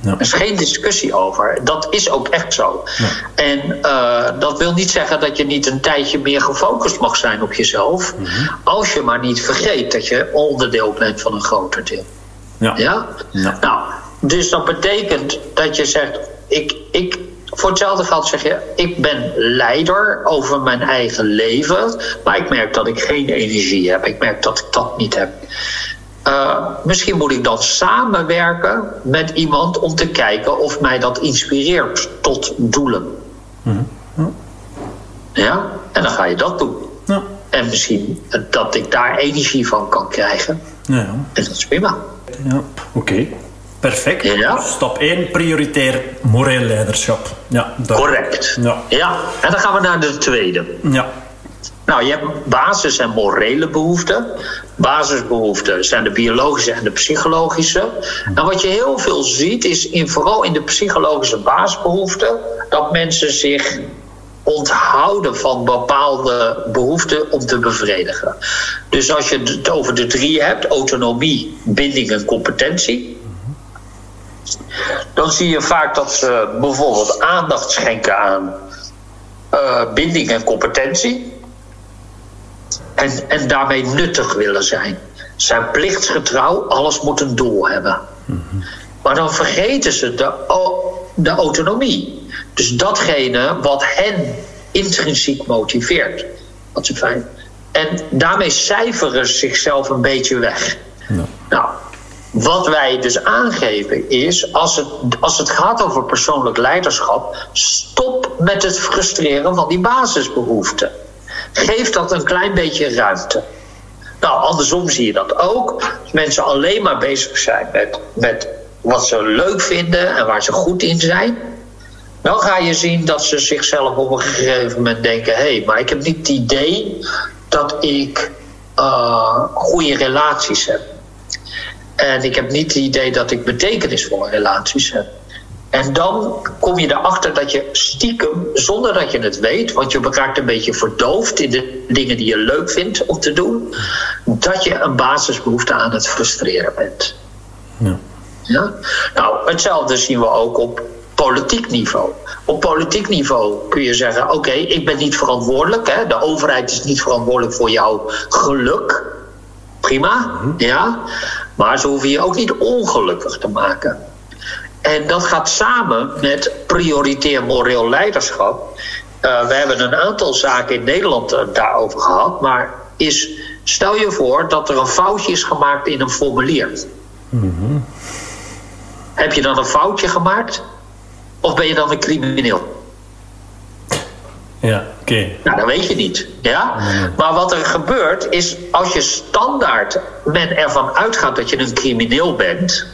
S2: Ja. Er is geen discussie over. Dat is ook echt zo. Ja. En uh, dat wil niet zeggen dat je niet een tijdje meer gefocust mag zijn op jezelf. Mm -hmm. Als je maar niet vergeet dat je onderdeel bent van een groter deel.
S1: Ja.
S2: ja? Nou, dus dat betekent dat je zegt: ik, ik, voor hetzelfde geld zeg je: ik ben leider over mijn eigen leven, maar ik merk dat ik geen energie heb. Ik merk dat ik dat niet heb. Uh, misschien moet ik dan samenwerken met iemand om te kijken of mij dat inspireert tot doelen.
S1: Mm -hmm.
S2: Ja, en dan ga je dat doen.
S1: Ja.
S2: En misschien dat ik daar energie van kan krijgen.
S1: Ja.
S2: En dat is prima.
S1: Ja, oké. Okay. Perfect.
S2: Ja.
S1: Stap 1, prioritair moreel leiderschap. Ja,
S2: Correct.
S1: Ja.
S2: ja, en dan gaan we naar de tweede.
S1: Ja.
S2: Nou, je hebt basis- en morele behoeften. Basisbehoeften zijn de biologische en de psychologische. En wat je heel veel ziet, is in, vooral in de psychologische basisbehoeften, dat mensen zich onthouden van bepaalde behoeften om te bevredigen. Dus als je het over de drie hebt, autonomie, binding en competentie, dan zie je vaak dat ze bijvoorbeeld aandacht schenken aan uh, binding en competentie. En, en daarmee nuttig willen zijn. Zijn plichtsgetrouw, alles moet een doel hebben. Maar dan vergeten ze de, de autonomie. Dus datgene wat hen intrinsiek motiveert. Wat ze fijn. En daarmee cijferen ze zichzelf een beetje weg.
S1: Ja.
S2: Nou, wat wij dus aangeven is, als het, als het gaat over persoonlijk leiderschap, stop met het frustreren van die basisbehoeften. Geef dat een klein beetje ruimte. Nou, andersom zie je dat ook. Als mensen alleen maar bezig zijn met, met wat ze leuk vinden en waar ze goed in zijn, dan ga je zien dat ze zichzelf op een gegeven moment denken: hé, hey, maar ik heb niet het idee dat ik uh, goede relaties heb. En ik heb niet het idee dat ik betekenisvolle relaties heb. En dan kom je erachter dat je stiekem, zonder dat je het weet, want je raakt een beetje verdoofd in de dingen die je leuk vindt om te doen, dat je een basisbehoefte aan het frustreren bent.
S1: Ja.
S2: Ja? Nou, hetzelfde zien we ook op politiek niveau. Op politiek niveau kun je zeggen: oké, okay, ik ben niet verantwoordelijk. Hè? De overheid is niet verantwoordelijk voor jouw geluk. Prima, ja. Maar ze hoeven je ook niet ongelukkig te maken. En dat gaat samen met prioritair moreel leiderschap. Uh, we hebben een aantal zaken in Nederland uh, daarover gehad. Maar is, stel je voor dat er een foutje is gemaakt in een formulier.
S1: Mm-hmm.
S2: Heb je dan een foutje gemaakt? Of ben je dan een crimineel?
S1: Ja, oké. Okay.
S2: Nou, dat weet je niet. Ja? Maar wat er gebeurt is, als je standaard men ervan uitgaat dat je een crimineel bent,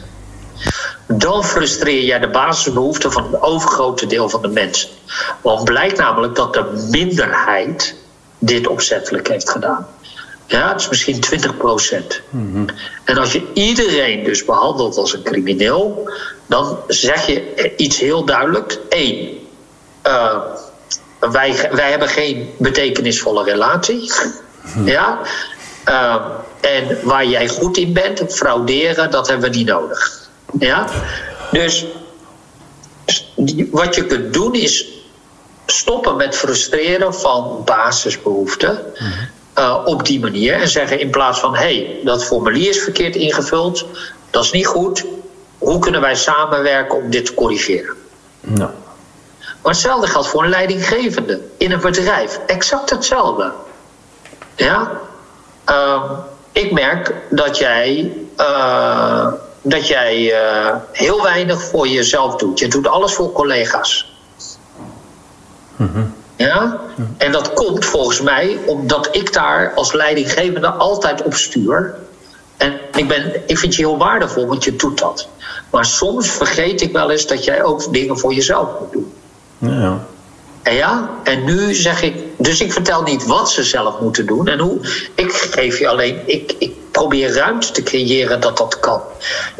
S2: dan frustreer jij de basisbehoeften van het overgrote deel van de mensen. Want blijkt namelijk dat de minderheid dit opzettelijk heeft gedaan. Ja, het is misschien 20 procent.
S1: Mm-hmm.
S2: En als je iedereen dus behandelt als een crimineel, dan zeg je iets heel duidelijk. Eén, uh, wij, wij hebben geen betekenisvolle relatie. Ja? Uh, en waar jij goed in bent, frauderen, dat hebben we niet nodig. Ja? Dus wat je kunt doen is stoppen met frustreren van basisbehoeften. eh, op die manier en zeggen in plaats van: hé, hey, dat formulier is verkeerd ingevuld, dat is niet goed. Hoe kunnen wij samenwerken om dit te corrigeren?
S1: Nou.
S2: Maar hetzelfde geldt voor een leidinggevende in een bedrijf. Exact hetzelfde. Ja? Uh, ik merk dat jij, uh, dat jij uh, heel weinig voor jezelf doet. Je doet alles voor collega's.
S1: Mm-hmm.
S2: Ja? En dat komt volgens mij omdat ik daar als leidinggevende altijd op stuur. En ik, ben, ik vind je heel waardevol, want je doet dat. Maar soms vergeet ik wel eens dat jij ook dingen voor jezelf moet doen.
S1: Ja.
S2: En ja, en nu zeg ik, dus ik vertel niet wat ze zelf moeten doen en hoe. Ik geef je alleen, ik, ik probeer ruimte te creëren dat dat kan.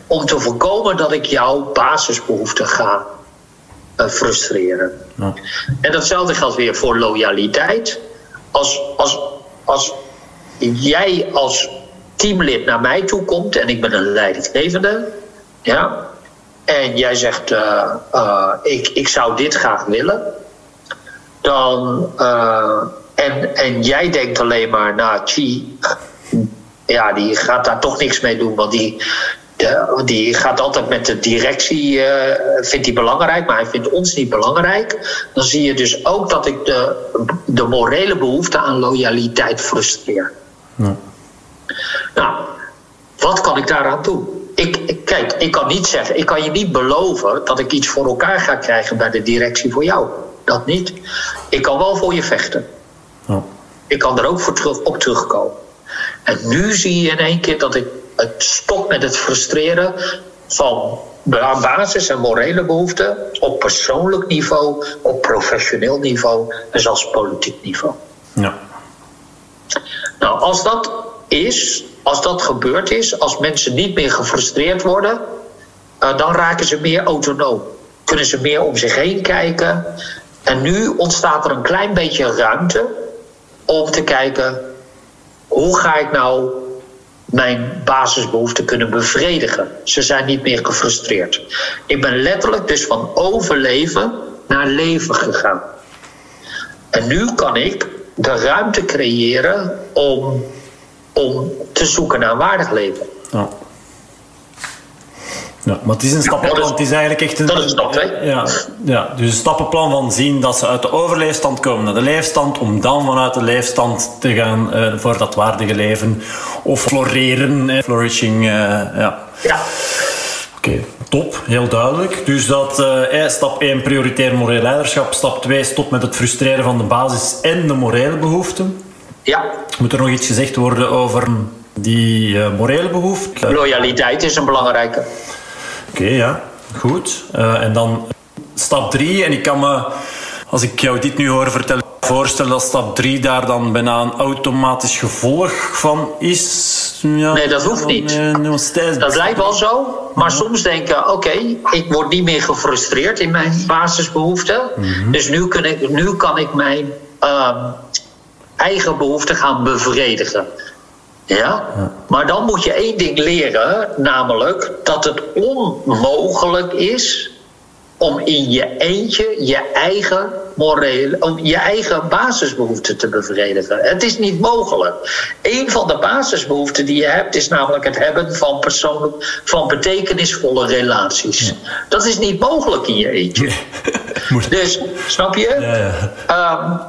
S2: Om te voorkomen dat ik jouw basisbehoeften ga uh, frustreren.
S1: Ja.
S2: En datzelfde geldt weer voor loyaliteit. Als, als, als jij als teamlid naar mij toe komt en ik ben een leidinggevende, ja, en jij zegt: uh, uh, ik, ik zou dit graag willen, dan. Uh, en, en jij denkt alleen maar: nou, Chi, ja, die gaat daar toch niks mee doen, want die. De, die gaat altijd met de directie, vindt hij belangrijk, maar hij vindt ons niet belangrijk. Dan zie je dus ook dat ik de, de morele behoefte aan loyaliteit frustreer.
S1: Ja.
S2: Nou, wat kan ik daaraan doen? Ik, kijk, ik kan niet zeggen, ik kan je niet beloven dat ik iets voor elkaar ga krijgen bij de directie voor jou. Dat niet. Ik kan wel voor je vechten.
S1: Ja.
S2: Ik kan er ook voor terug, op terugkomen. En nu zie je in één keer dat ik het stop met het frustreren van aan basis en morele behoeften op persoonlijk niveau, op professioneel niveau en zelfs politiek niveau.
S1: Ja.
S2: Nou, als dat is, als dat gebeurd is, als mensen niet meer gefrustreerd worden, uh, dan raken ze meer autonoom. Kunnen ze meer om zich heen kijken. En nu ontstaat er een klein beetje ruimte om te kijken hoe ga ik nou mijn basisbehoeften kunnen bevredigen. Ze zijn niet meer gefrustreerd. Ik ben letterlijk dus van overleven naar leven gegaan. En nu kan ik de ruimte creëren om, om te zoeken naar een waardig leven.
S1: Ja. Ja, maar het is een stappenplan. Het is eigenlijk echt een.
S2: Dat is stap 2.
S1: Ja, ja, dus een stappenplan van zien dat ze uit de overleefstand komen naar de leefstand, om dan vanuit de leefstand te gaan uh, voor dat waardige leven. Of floreren, eh, flourishing. Uh, ja.
S2: ja.
S1: Oké, okay, top, heel duidelijk. Dus dat uh, stap 1 prioritair moreel leiderschap, stap 2 stop met het frustreren van de basis en de morele behoeften.
S2: Ja.
S1: Moet er nog iets gezegd worden over die uh, morele behoeften?
S2: Loyaliteit is een belangrijke.
S1: Oké, okay, ja, goed. Uh, en dan stap 3, en ik kan me, als ik jou dit nu hoor vertellen, voorstellen dat stap 3 daar dan bijna een automatisch gevolg van is. Ja,
S2: nee, dat hoeft niet. Dat blijft wel zo. Maar soms denken, oké, okay, ik word niet meer gefrustreerd in mijn basisbehoeften.
S1: Mhm.
S2: Dus nu kan ik, nu kan ik mijn uh, eigen behoeften gaan bevredigen. Ja? Maar dan moet je één ding leren, namelijk dat het onmogelijk is om in je eentje je eigen morele, om je eigen basisbehoeften te bevredigen. Het is niet mogelijk. Een van de basisbehoeften die je hebt is namelijk het hebben van persoonlijk, van betekenisvolle relaties.
S1: Ja.
S2: Dat is niet mogelijk in je eentje. dus, snap je?
S1: Ja,
S2: ja. Um,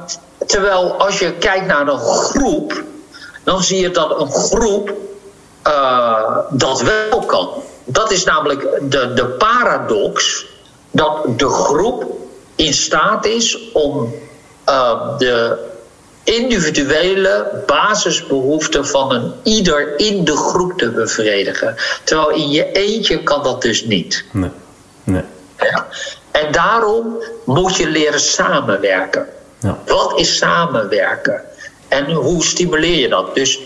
S2: terwijl als je kijkt naar een groep, dan zie je dat een groep uh, dat wel kan. Dat is namelijk de, de paradox dat de groep in staat is om uh, de individuele basisbehoeften van een ieder in de groep te bevredigen. Terwijl in je eentje kan dat dus niet.
S1: Nee. nee.
S2: Ja. En daarom moet je leren samenwerken.
S1: Ja.
S2: Is samenwerken? En hoe stimuleer je dat? Dus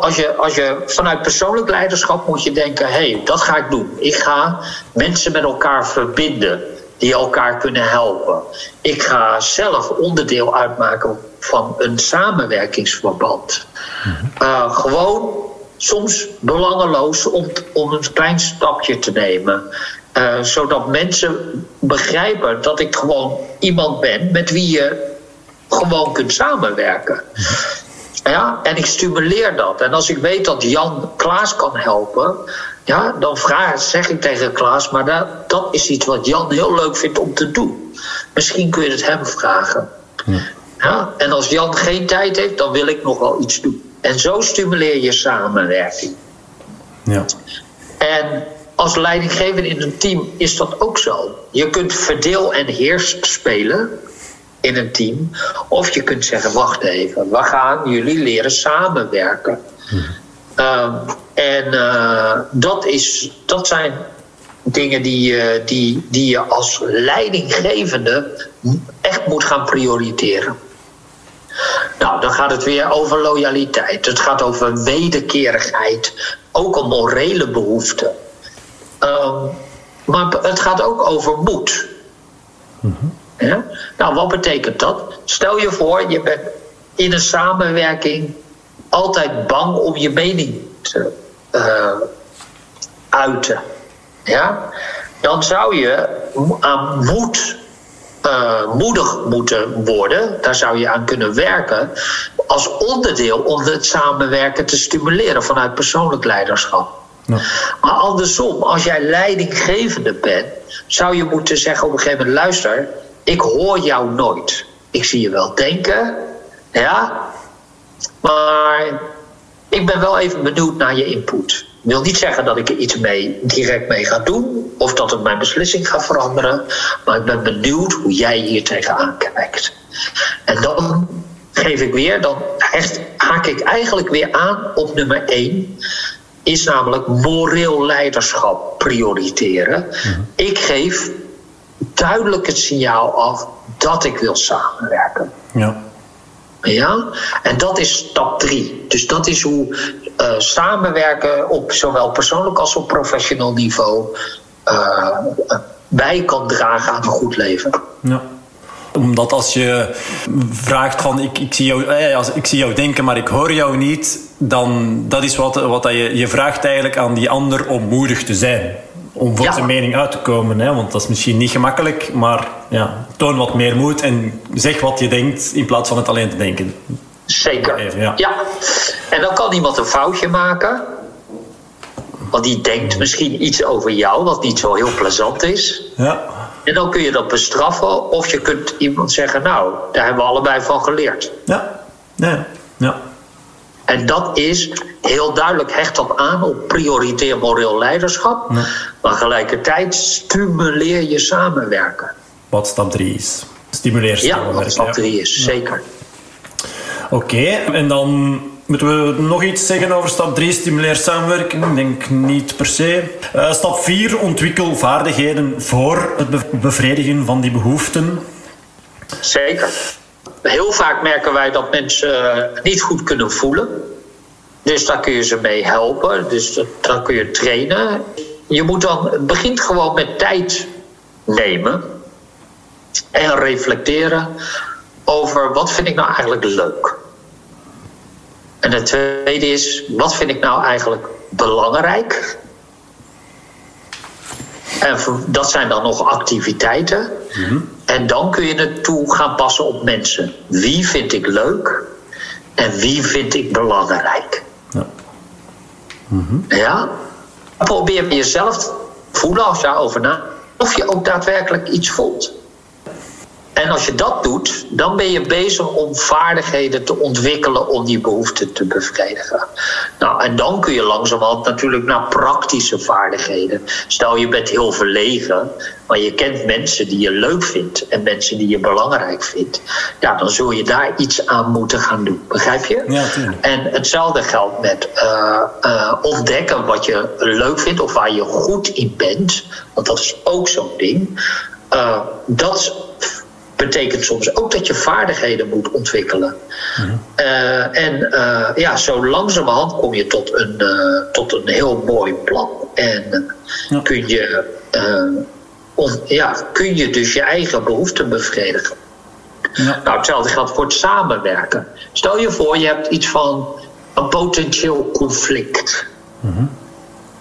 S2: als je, als je vanuit persoonlijk leiderschap moet je denken: hé, hey, dat ga ik doen. Ik ga mensen met elkaar verbinden die elkaar kunnen helpen. Ik ga zelf onderdeel uitmaken van een samenwerkingsverband.
S1: Mm-hmm.
S2: Uh, gewoon soms belangeloos om, om een klein stapje te nemen. Uh, zodat mensen begrijpen dat ik gewoon iemand ben met wie je gewoon kunt samenwerken. Ja, en ik stimuleer dat. En als ik weet dat Jan Klaas kan helpen, ja, dan vraag, zeg ik tegen Klaas, maar dat, dat is iets wat Jan heel leuk vindt om te doen. Misschien kun je het hem vragen. Ja. ja. en als Jan geen tijd heeft, dan wil ik nog wel iets doen. En zo stimuleer je samenwerking.
S1: Ja.
S2: En als leidinggevende in een team is dat ook zo. Je kunt verdeel en heers spelen in een team. Of je kunt zeggen, wacht even, we gaan jullie leren samenwerken. Ehm, en uh, dat, is, dat zijn dingen die, uh, die, die je als leidinggevende echt moet gaan prioriteren. Nou, dan gaat het weer over loyaliteit. Het gaat over wederkerigheid. Ook een morele behoefte. Um, maar het gaat ook over moed. Mm ja? Nou, wat betekent dat? Stel je voor, je bent in een samenwerking altijd bang om je mening te uh, uiten. Ja? Dan zou je aan moed uh, moedig moeten worden. Daar zou je aan kunnen werken. Als onderdeel om het samenwerken te stimuleren vanuit persoonlijk leiderschap. Ja. Maar andersom, als jij leidinggevende bent, zou je moeten zeggen op een gegeven moment: luister, ik hoor jou nooit. Ik zie je wel denken, ja, maar ik ben wel even benieuwd naar je input. Ik wil niet zeggen dat ik er iets mee, direct mee ga doen of dat het mijn beslissing gaat veranderen, maar ik ben benieuwd hoe jij hier tegenaan kijkt. En dan geef ik weer, dan echt haak ik eigenlijk weer aan op nummer 1 is namelijk moreel leiderschap prioriteren. Mhm. Ik geef duidelijk het signaal af dat ik wil samenwerken.
S1: Ja.
S2: Ja, en dat is stap drie. Dus dat is hoe uh, samenwerken op zowel persoonlijk als op professioneel niveau uh, bij kan dragen aan een goed leven.
S1: Ja omdat als je vraagt van ik, ik, zie jou, eh, ik zie jou denken, maar ik hoor jou niet, dan dat is wat, wat dat je, je vraagt eigenlijk aan die ander om moedig te zijn om voor zijn mening uit te komen. Hè? Want dat is misschien niet gemakkelijk, maar ja, toon wat meer moed en zeg wat je denkt in plaats van het alleen te denken.
S2: Zeker. ja. ja. En dan kan iemand een foutje maken. Want die denkt misschien iets over jou wat niet zo heel plezant is.
S1: Ja.
S2: En dan kun je dat bestraffen. Of je kunt iemand zeggen, nou, daar hebben we allebei van geleerd.
S1: Ja, ja, ja.
S2: En dat is heel duidelijk hecht op aan op prioritair moreel leiderschap. Maar gelijkertijd stimuleer je samenwerken.
S1: Wat stap 3 is. Stimuleer
S2: samenwerken. Ja, wat stap 3 is, zeker.
S1: Oké, en dan moeten we nog iets zeggen over stap 3, stimuleer samenwerking? Ik denk niet per se. Uh, stap 4, ontwikkel vaardigheden voor het bevredigen van die behoeften.
S2: Zeker. Heel vaak merken wij dat mensen uh, niet goed kunnen voelen. Dus daar kun je ze mee helpen. Dus dat, kun je trainen. Je moet dan, begint gewoon met tijd nemen. En reflecteren over wat vind ik nou eigenlijk leuk. En het tweede is, wat vind ik nou eigenlijk belangrijk? En dat zijn dan nog activiteiten. Mhm. En dan kun je het toe gaan passen op mensen. Wie vind ik leuk en wie vind ik belangrijk? Ja. Mm ja? Probeer jezelf te voelen als daarover na. Of je ook daadwerkelijk iets voelt. En als je dat doet, dan ben je bezig om vaardigheden te ontwikkelen om die behoeften te bevredigen. Nou, en dan kun je langzamerhand natuurlijk naar praktische vaardigheden. Stel je bent heel verlegen, maar je kent mensen die je leuk vindt en mensen die je belangrijk vindt. Ja, dan zul je daar iets aan moeten gaan doen. Begrijp je?
S1: Ja,
S2: en hetzelfde geldt met uh, uh, ontdekken wat je leuk vindt of waar je goed in bent. Want dat is ook zo'n ding. Uh, dat betekent soms ook dat je vaardigheden moet ontwikkelen. Uh, en uh, ja, zo langzamerhand kom je tot een, uh, tot een heel mooi plan. En ja. kun, je, on, ja, kun je dus je eigen behoeften bevredigen. Ja. Nou, hetzelfde geldt voor het samenwerken. Stel je voor, je hebt iets van een potentieel conflict. Mm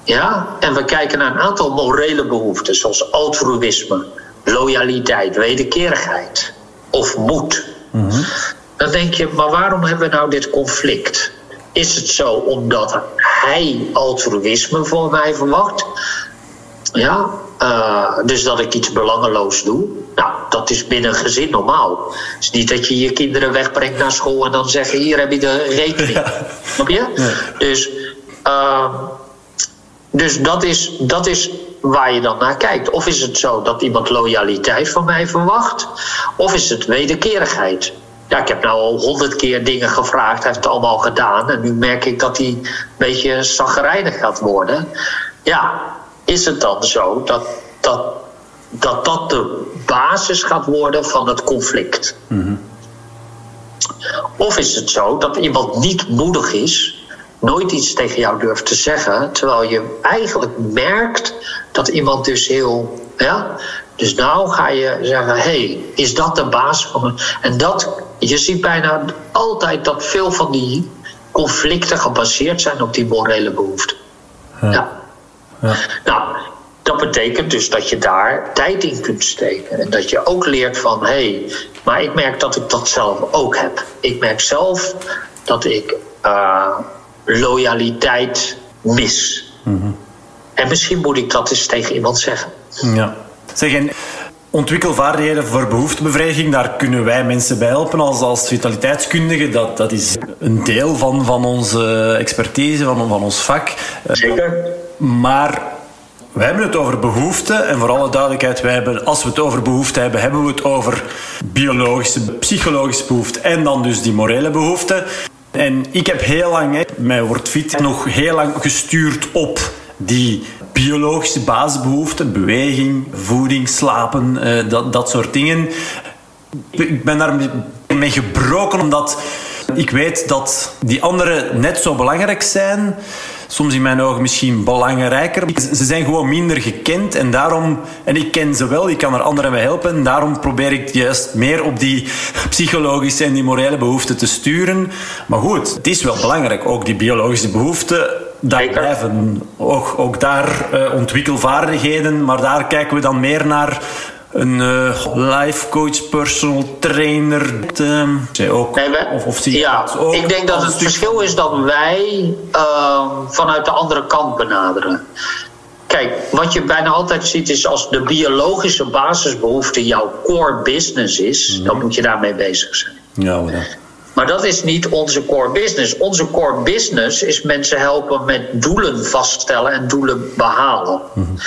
S2: Ja, en we kijken naar een aantal morele behoeften, zoals altruïsme loyaliteit, wederkerigheid of moed. dan denk je, maar waarom hebben we nou dit conflict? Is het zo omdat hij altruïsme voor mij verwacht? Ja, uh, dus dat ik iets belangeloos doe. Nou, dat is binnen een gezin normaal. Het is niet dat je je kinderen wegbrengt naar school en dan zeggen: hier heb je de rekening. Snap je? Dus, uh, dus dat, is, dat is waar je dan naar kijkt. Of is het zo dat iemand loyaliteit van mij verwacht? Of is het wederkerigheid? Ja, ik heb nou al honderd keer dingen gevraagd. Hij heeft het allemaal gedaan. En nu merk ik dat hij een beetje zaggerijnig gaat worden. Ja, is het dan zo dat dat, dat, dat de basis gaat worden van het conflict? Mm Of is het zo dat iemand niet moedig is, nooit iets tegen jou durft te zeggen, terwijl je eigenlijk merkt dat iemand dus heel. Ja, dus nou ga je zeggen: hé, hey, is dat de basis van. En dat, je ziet bijna altijd dat veel van die conflicten gebaseerd zijn op die morele behoeften. ja. Ja. Nou, dat betekent dus dat je daar tijd in kunt steken. En dat je ook leert van, hé, hey, maar ik merk dat ik dat zelf ook heb. Ik merk zelf dat ik uh, loyaliteit mis. Mm En misschien moet ik dat eens tegen iemand zeggen.
S1: Ja. Zeg, en ontwikkelvaardigheden voor behoeftebevrediging, daar kunnen wij mensen bij helpen als, als vitaliteitskundigen. Dat, dat is een deel van, van onze expertise, van, van ons vak.
S2: Zeker.
S1: Maar we hebben het over behoeften en voor alle duidelijkheid, wij hebben, als we het over behoeften hebben, hebben we het over biologische, psychologische behoeften en dan dus die morele behoeften. En ik heb heel lang, mij wordt fit, nog heel lang gestuurd op die biologische basisbehoeften, beweging, voeding, slapen, eh, dat, dat soort dingen. Ik ben daar mee gebroken omdat ik weet dat die andere net zo belangrijk zijn soms in mijn ogen misschien belangrijker. Ze zijn gewoon minder gekend en daarom, en ik ken ze wel, ik kan er anderen mee helpen. En daarom probeer ik juist meer op die psychologische en die morele behoeften te sturen. Maar goed, het is wel belangrijk, ook die biologische behoeften. Daar blijven ook, ook daar uh, ontwikkelvaardigheden, maar daar kijken we dan meer naar een uh, life coach, personal trainer. Uh, ook,
S2: of, of ja, ook ik denk dat het verschil is dat wij uh, vanuit de andere kant benaderen. Kijk, wat je bijna altijd ziet is als de biologische basisbehoefte jouw core business is, mm dan moet je daarmee bezig zijn.
S1: Ja, ja.
S2: Maar dat is niet onze core business. Onze core business is mensen helpen met doelen vaststellen en doelen behalen. Mm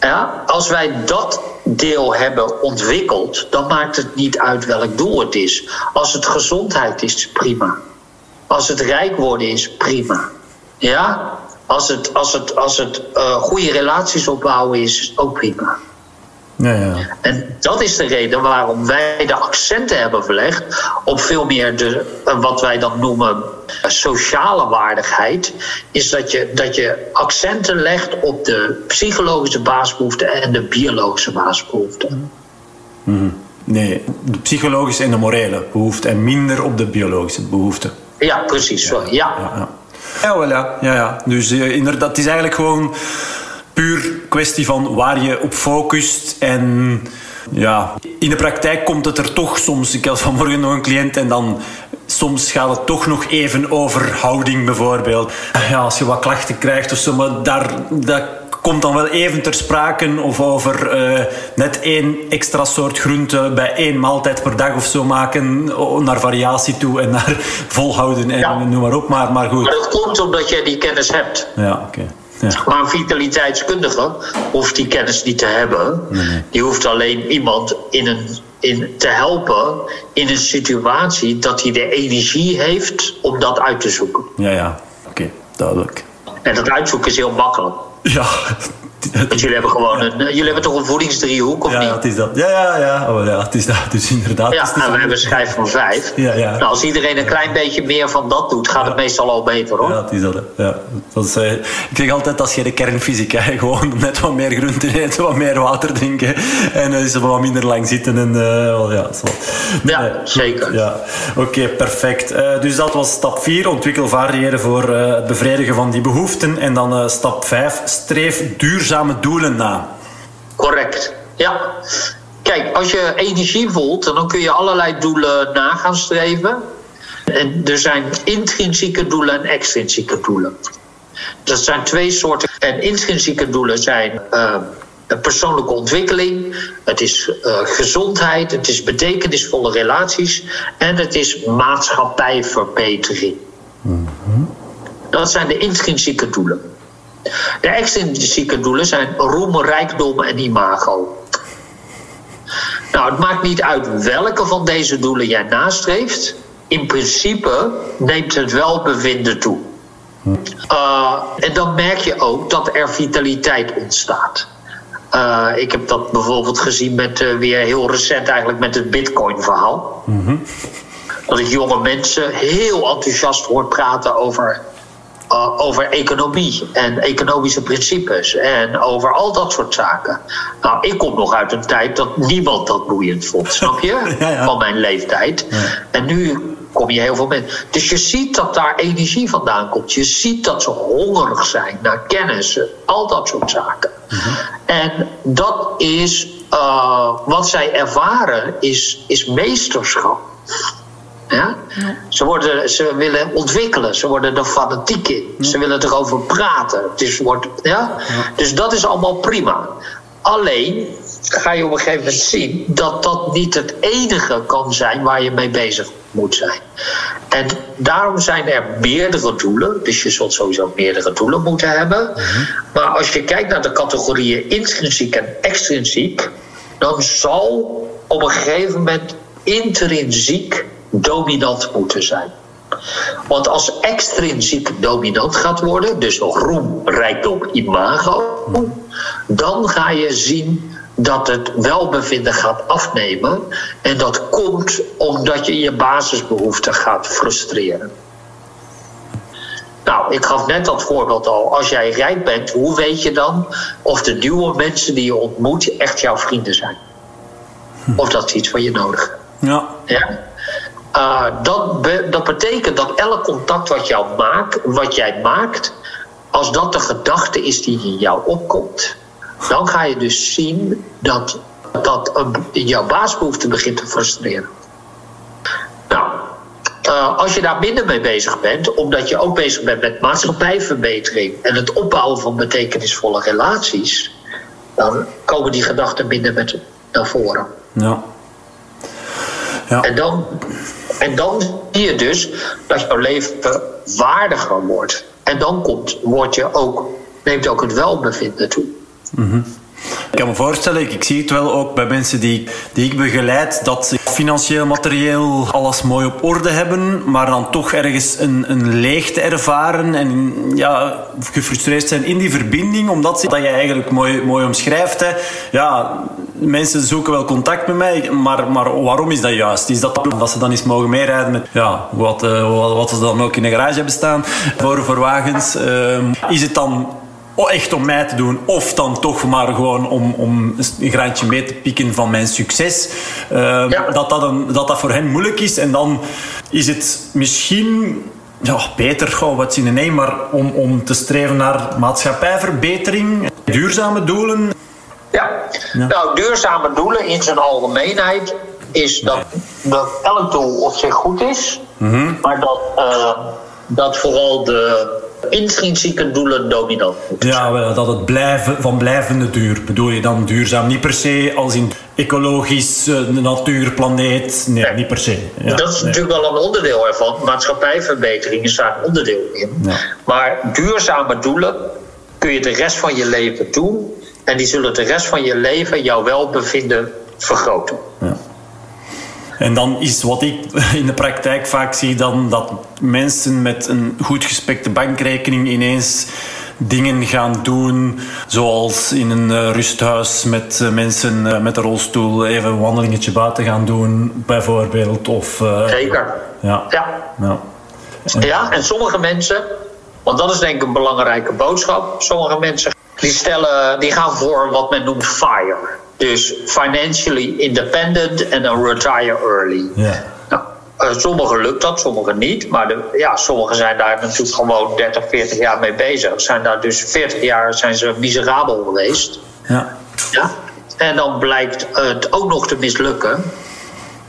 S2: ja, als wij dat deel hebben ontwikkeld, dan maakt het niet uit welk doel het is. Als het gezondheid is, prima. Als het rijk worden is, prima. Ja? Als het, als het, als het uh, goede relaties opbouwen is, ook prima.
S1: Ja, ja.
S2: En dat is de reden waarom wij de accenten hebben verlegd op veel meer de, eh, wat wij dan noemen sociale waardigheid. Is dat je, dat je accenten legt op de psychologische basisbehoeften en de biologische basisbehoeften.
S1: Mm Nee, de psychologische en de morele behoeften en minder op de biologische behoeften.
S2: Ja, precies. Ja. ja.
S1: ja, ja. wel, ja. ja, ja. Dus uh, inderdaad, het is eigenlijk gewoon puur kwestie van waar je op focust. En ja, in de praktijk komt het er toch soms. Ik had vanmorgen nog een cliënt en dan soms gaat het toch nog even over houding bijvoorbeeld. Ja, als je wat klachten krijgt of zo, maar daar, dat komt dan wel even ter sprake of over uh, net één extra soort groente bij één maaltijd per dag of zo maken naar variatie toe en naar volhouden en noem maar op. Maar, maar goed.
S2: Maar dat komt omdat je die kennis hebt.
S1: Ja, oké.
S2: Maar een vitaliteitskundige hoeft die kennis niet te hebben. Die hoeft alleen iemand in een, in te helpen in een situatie dat hij de energie heeft om dat uit te zoeken.
S1: Ja, ja. Oké, duidelijk.
S2: En dat uitzoeken is heel makkelijk.
S1: Ja,
S2: want jullie hebben gewoon een, jullie hebben toch een voedingsdriehoek, of
S1: ja,
S2: niet?
S1: Ja, het is dat. Ja, ja, ja. Oh, ja het is dat. Dus inderdaad.
S2: Ja,
S1: en
S2: we hebben een schijf van vijf.
S1: Ja, ja.
S2: Nou, als iedereen een klein beetje meer van dat doet, gaat het meestal al beter, hoor.
S1: Ja, het is dat. Ja. dat is, uh, ik zeg altijd, als je de kernfysica, gewoon net wat meer groenten eten, wat meer water drinken en uh, is wat minder lang zitten. En, uh, ja, zo.
S2: ja, zeker.
S1: Ja. Oké, okay, perfect. dus dat was stap 4, ontwikkel vaardigheden voor het bevredigen van die behoeften. En dan stap 5, streef duurzame doelen na.
S2: Correct, ja. Kijk, als je energie voelt, dan kun je allerlei doelen na gaan streven. En er zijn intrinsieke doelen en extrinsieke doelen. Dat zijn twee soorten. En intrinsieke doelen zijn uh, persoonlijke ontwikkeling, het is uh, gezondheid, het is betekenisvolle relaties en het is maatschappijverbetering. Mm -hmm. Dat zijn de intrinsieke doelen. De extrinsieke doelen zijn roem, rijkdom en imago. Nou, het maakt niet uit welke van deze doelen jij nastreeft. In principe neemt het welbevinden toe. Uh, en dan merk je ook dat er vitaliteit ontstaat. Uh, ik heb dat bijvoorbeeld gezien met uh, weer heel recent eigenlijk met het Bitcoin-verhaal. Mm -hmm. Dat ik jonge mensen heel enthousiast hoor praten over uh, over economie en economische principes en over al dat soort zaken. Nou, ik kom nog uit een tijd dat niemand dat boeiend vond, snap je? ja, ja. Van mijn leeftijd. Ja. En nu kom je heel veel mensen. Dus je ziet dat daar energie vandaan komt. Je ziet dat ze hongerig zijn naar kennis, al dat soort zaken. Mm -hmm. En dat is uh, wat zij ervaren, is, is meesterschap. Ja? Ze, worden, ze willen ontwikkelen, ze worden er fanatiek in. Ze willen erover praten. Het is, wordt, ja? Dus dat is allemaal prima. Alleen ga je op een gegeven moment zien dat dat niet het enige kan zijn waar je mee bezig moet zijn. En daarom zijn er meerdere doelen. Dus je zult sowieso meerdere doelen moeten hebben. Maar als je kijkt naar de categorieën intrinsiek en extrinsiek, dan zal op een gegeven moment intrinsiek dominant moeten zijn. Want als extrinsiek dominant gaat worden, dus roem, rijkdom, imago, dan ga je zien dat het welbevinden gaat afnemen. En dat komt omdat je je basisbehoeften gaat frustreren. Nou, ik gaf net dat voorbeeld al. Als jij rijk bent, hoe weet je dan of de nieuwe mensen die je ontmoet echt jouw vrienden zijn? Of dat ze iets van je nodig hebben?
S1: Ja.
S2: ja? Uh, dat, dat betekent dat elk contact wat, wat jij maakt, als dat de gedachte is die in jou opkomt, dan ga je dus zien dat, dat uh, jouw baasbehoefte begint te frustreren. Nou, uh, als je daar minder mee bezig bent, omdat je ook bezig bent met maatschappijverbetering en het opbouwen van betekenisvolle relaties, dan komen die gedachten minder met naar voren.
S1: Ja.
S2: Ja. En dan en dan zie je dus dat jouw leven waardiger wordt. En dan komt, wordt je ook, neemt ook het welbevinden toe.
S1: Mm -hmm. Ik kan me voorstellen, ik, zie het wel ook bij mensen die, die ik begeleid, dat ze financieel, materieel alles mooi op orde hebben, maar dan toch ergens een, een leegte ervaren en ja, gefrustreerd zijn in die verbinding, omdat ze, dat je eigenlijk mooi, mooi omschrijft. Hè. Ja, mensen zoeken wel contact met mij, maar, maar waarom is dat juist? Is dat dat ze dan eens mogen meerijden met ja, wat, uh, wat, wat ze dan ook in de garage hebben staan voor, voor wagens? Uh, is het dan echt om mij te doen, of dan toch maar gewoon om, om een graantje mee te pikken van mijn succes. Uh, ja. dat, dat, een, dat dat voor hen moeilijk is. En dan is het misschien ja, beter, gewoon wat zien nee, maar om, om te streven naar maatschappijverbetering, duurzame doelen.
S2: Ja. ja. nou, duurzame doelen in zijn algemeenheid is dat, dat elk doel op zich goed is, mm -hmm. maar dat, uh, dat vooral de intrinsieke doelen dominant moeten
S1: ja, zijn. dat het blijven, van blijvende duur. Bedoel je dan duurzaam? Niet per se als in ecologisch, uh, natuur, planeet. Nee, nee, niet per se.
S2: Ja, dat is nee. natuurlijk wel een onderdeel ervan. Maatschappijverbetering is daar een onderdeel in. Ja. Maar duurzame doelen kun je de rest van je leven doen. En die zullen de rest van je leven jouw welbevinden vergroten.
S1: Ja. En dan is wat ik in de praktijk vaak zie, dan dat mensen met een goed gespekte bankrekening ineens dingen gaan doen, zoals in een rusthuis met mensen met een rolstoel even een wandelingetje buiten gaan doen, bijvoorbeeld. Of, uh,
S2: Zeker.
S1: Ja.
S2: Ja.
S1: ja.
S2: Ja, en sommige mensen, want dat is denk ik een belangrijke boodschap, sommige mensen die, stellen, die gaan voor wat men noemt FIRE. Dus financially independent en dan retire early.
S1: Ja.
S2: Nou, uh, sommigen lukt dat, sommigen niet. Maar de, ja, sommigen zijn daar natuurlijk gewoon 30, 40 jaar mee bezig. Zijn daar dus 40 jaar zijn ze miserabel geweest.
S1: Ja.
S2: ja? En dan blijkt het ook nog te mislukken. En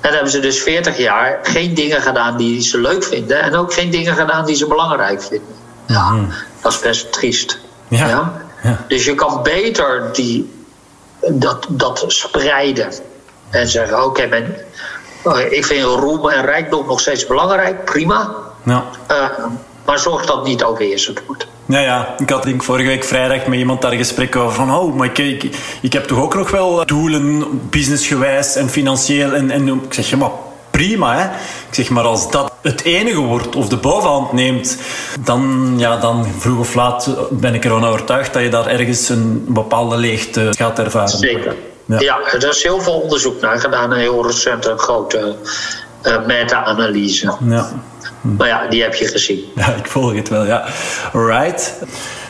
S2: dan hebben ze dus 40 jaar geen dingen gedaan die ze leuk vinden. En ook geen dingen gedaan die ze belangrijk vinden. Ja, dat is best triest. Ja. ja? Dus je kan beter die, dat, dat spreiden. En zeggen: Oké, okay, ik vind roem en rijkdom nog steeds belangrijk. Prima. Ja. Uh, maar zorg dat het niet overheersend wordt.
S1: Ja, ja, ik had denk vorige week vrijdag met iemand daar een gesprek over van oh, maar ik, ik, ik heb toch ook nog wel doelen, businessgewijs en financieel. En, en ik zeg, ja, maar prima, hè. Ik zeg, maar als dat het enige wordt of de bovenhand neemt, dan, ja, dan vroeg of laat ben ik ervan overtuigd dat je daar ergens een bepaalde leegte gaat ervaren.
S2: Zeker. Ja. ja, er is heel veel onderzoek naar gedaan, een heel recent een grote uh, meta-analyse. Ja. Maar ja, die heb je gezien.
S1: Ja, ik volg het wel, ja. Right.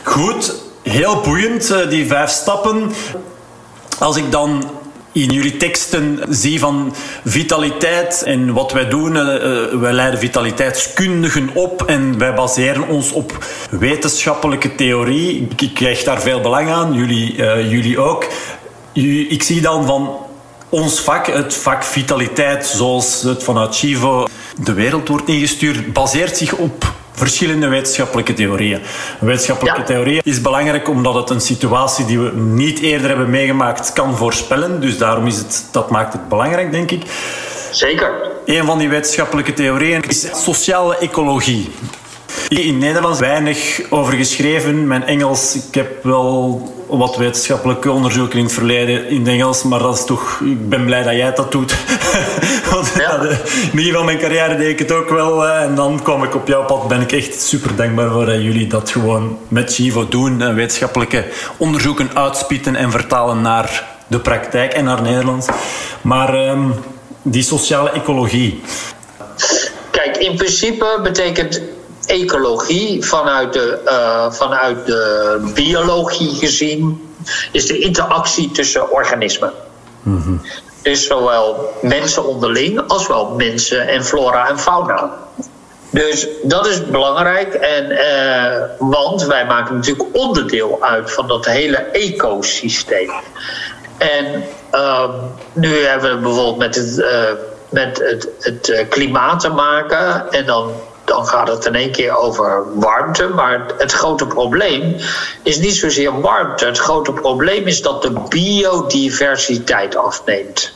S1: Goed, heel boeiend, eh, die vijf stappen. Als ik dan in jullie teksten zie van vitaliteit en wat wij doen. Uh, wij leiden vitaliteitskundigen op en wij baseren ons op wetenschappelijke theorie. Ik krijg daar veel belang aan, jullie, uh, jullie ook. Ik zie dan van ons vak, het vak vitaliteit, zoals het vanuit Chivo de wereld wordt ingestuurd, baseert zich op verschillende wetenschappelijke theorieën. Een wetenschappelijke theorie is belangrijk omdat het een situatie die we niet eerder hebben meegemaakt kan voorspellen. Dus daarom is het, dat maakt het belangrijk, denk ik.
S2: Zeker.
S1: Een van die wetenschappelijke theorieën is sociale ecologie. In Nederlands weinig over geschreven. Mijn Engels, ik heb wel wat wetenschappelijke onderzoeken in het verleden in het Engels, maar dat is toch, ik ben blij dat jij dat doet. Want ja. in het begin van mijn carrière deed ik het ook wel. En dan kwam ik op jouw pad. Ben ik echt super dankbaar voor dat jullie dat gewoon met Chivo doen. Wetenschappelijke onderzoeken uitspitten en vertalen naar de praktijk en naar Nederlands. Maar um, die sociale ecologie.
S2: Kijk, in principe betekent ecologie vanuit de, uh, vanuit de biologie gezien is de interactie tussen organismen. Mm Dus zowel mensen onderling als wel mensen en flora en fauna. Dus dat is belangrijk, en, uh, want wij maken natuurlijk onderdeel uit van dat hele ecosysteem. En uh, nu hebben we bijvoorbeeld met het, uh, met het, het klimaat te maken. En dan dan gaat het in één keer over warmte. Maar het grote probleem is niet zozeer warmte. Het grote probleem is dat de biodiversiteit afneemt.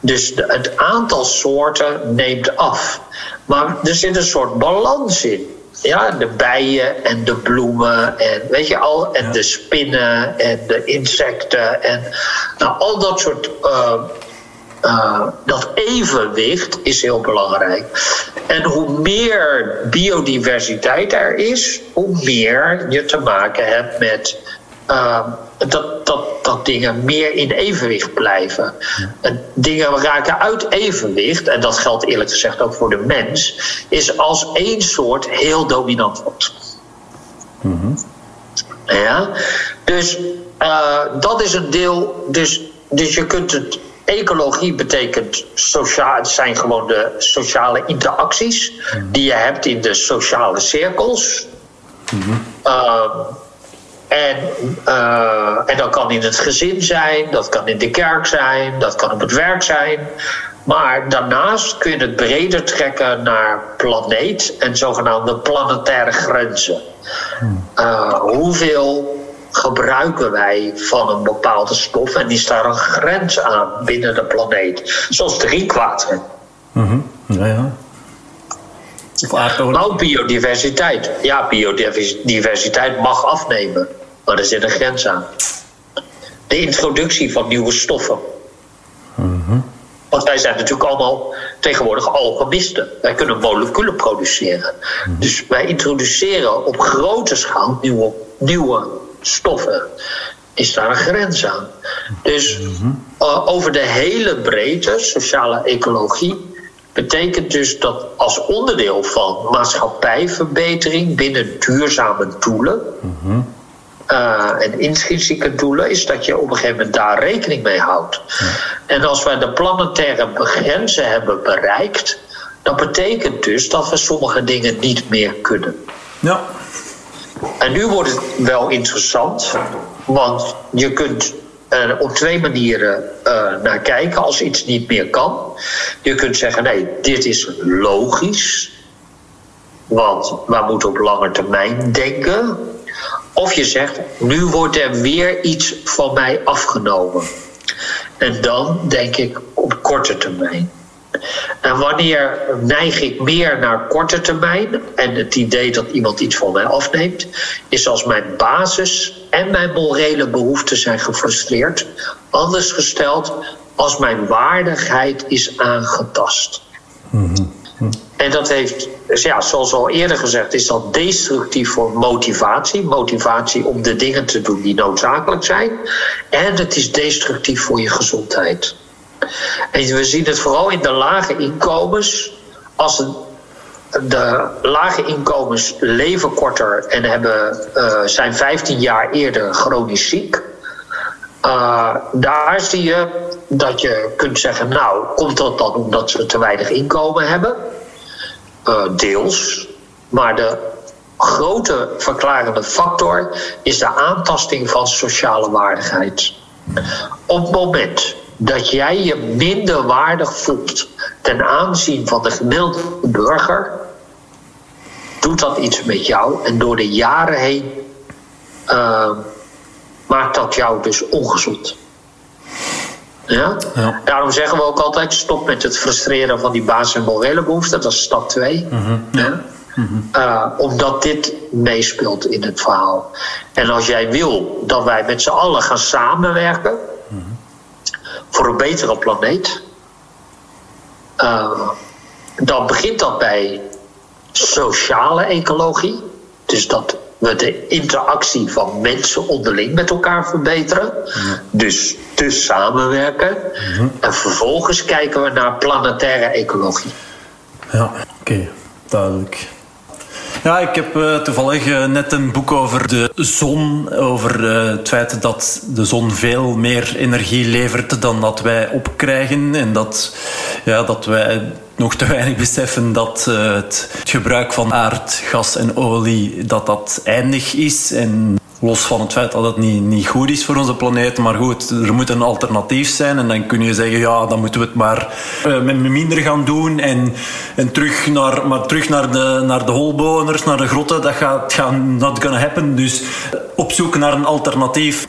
S2: Dus het aantal soorten neemt af. Maar er zit een soort balans in. Ja, de bijen en de bloemen en weet je al, en de spinnen en de insecten en nou, al dat soort uh, uh, dat evenwicht is heel belangrijk. En hoe meer biodiversiteit er is, hoe meer je te maken hebt met uh, dat, dat, dat dingen meer in evenwicht blijven. En dingen raken uit evenwicht, en dat geldt eerlijk gezegd ook voor de mens, is als één soort heel dominant wordt. Mm Ja, dus uh, dat is een deel. Dus, dus je kunt het Ecologie betekent sociaal, het zijn gewoon de sociale interacties die je hebt in de sociale cirkels. Uh, en, uh, en dat kan in het gezin zijn, dat kan in de kerk zijn, dat kan op het werk zijn. Maar daarnaast kun je het breder trekken naar planeet en zogenaamde planetaire grenzen. Uh, hoeveel gebruiken wij van een bepaalde stof en is daar een grens aan binnen de planeet. Zoals drinkwater.
S1: Mm Ja, ja.
S2: Nou, biodiversiteit. Ja, biodiversiteit mag afnemen, maar er zit een grens aan. De introductie van nieuwe stoffen. Mm Want wij zijn natuurlijk allemaal tegenwoordig alchemisten. Wij kunnen moleculen produceren. Mhm. Dus wij introduceren op grote schaal nieuwe, nieuwe stoffen, is daar een grens aan. Dus uh, over de hele breedte, sociale ecologie, betekent dus dat als onderdeel van maatschappijverbetering binnen duurzame doelen. Uh, en intrinsieke doelen, is dat je op een gegeven moment daar rekening mee houdt. En als wij de planetaire grenzen hebben bereikt, dan betekent dus dat we sommige dingen niet meer kunnen.
S1: Ja.
S2: En nu wordt het wel interessant, want je kunt. er op twee manieren naar kijken als iets niet meer kan. Je kunt zeggen: nee, dit is logisch. Want we moeten op lange termijn denken. Of je zegt, nu wordt er weer iets van mij afgenomen. En dan denk ik op korte termijn. En wanneer neig ik meer naar korte termijn en het idee dat iemand iets van mij afneemt, is als mijn basis en mijn morele behoeften zijn gefrustreerd. Anders gesteld, als mijn waardigheid is aangetast. Mm en dat heeft, dus ja, zoals al eerder gezegd, is dat destructief voor motivatie. Motivatie om de dingen te doen die noodzakelijk zijn. En het is destructief voor je gezondheid. En we zien het vooral in de lage inkomens. Als de lage inkomens leven korter en hebben, uh, zijn 15 jaar eerder chronisch ziek. Uh, daar zie je dat je kunt zeggen, nou, komt dat dan omdat ze te weinig inkomen hebben? Uh, deels. Maar de grote verklarende factor is de aantasting van sociale waardigheid. Op het moment dat jij je minder waardig voelt ten aanzien van de gemiddelde burger, doet dat iets met jou. En door de jaren heen uh, maakt dat jou dus ongezond. Ja? ja? Daarom zeggen we ook altijd: stop met het frustreren van die basis- en morele behoeften. Dat is stap 2. Mm ja? uh, omdat dit meespeelt in het verhaal. En als jij wil dat wij met z'n allen gaan samenwerken voor een betere planeet, uh, dan begint dat bij sociale ecologie. Dus dat we de interactie van mensen onderling met elkaar verbeteren. Dus, dus samenwerken. Mhm. En vervolgens kijken we naar planetaire ecologie.
S1: Ja, oké, duidelijk. Ja, ik heb uh, toevallig uh, net een boek over de zon. Over uh, het feit dat de zon veel meer energie levert dan dat wij opkrijgen. En dat, ja, dat wij nog te weinig beseffen dat het, het gebruik van aard, gas en olie dat dat eindig is. En Los van het feit dat het niet, niet goed is voor onze planeet. Maar goed, er moet een alternatief zijn. En dan kun je zeggen, ja, dan moeten we het maar uh, met minder gaan doen. En, en terug, naar, maar terug naar de, naar de holbewoners, naar de grotten. Dat gaat, gaat not gonna happen. Dus op zoek naar een alternatief.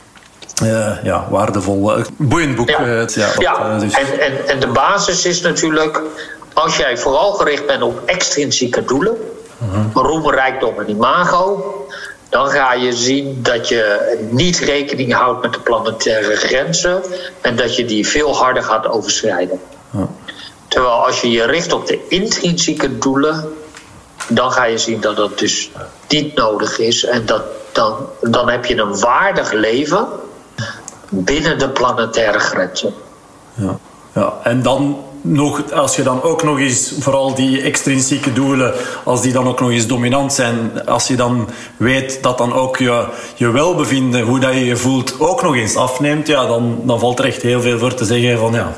S1: Uh, ja, waardevol. Boeiend boek.
S2: Ja,
S1: uh,
S2: ja, ja. Dus. En, en, en de basis is natuurlijk... als jij vooral gericht bent op extrinsieke doelen... Uh -huh. roem, rijkdom en imago dan ga je zien dat je niet rekening houdt met de planetaire grenzen en dat je die veel harder gaat overschrijden. Ja. Terwijl als je je richt op de intrinsieke doelen, dan ga je zien dat dat dus niet nodig is en dat dan, dan heb je een waardig leven binnen de planetaire grenzen.
S1: Ja, ja. en dan nog, als je dan ook nog eens, vooral die extrinsieke doelen, als die dan ook nog eens dominant zijn, als je dan weet dat dan ook je, je welbevinden, hoe dat je je voelt, ook nog eens afneemt, ja, dan, dan valt er echt heel veel voor te zeggen van ja,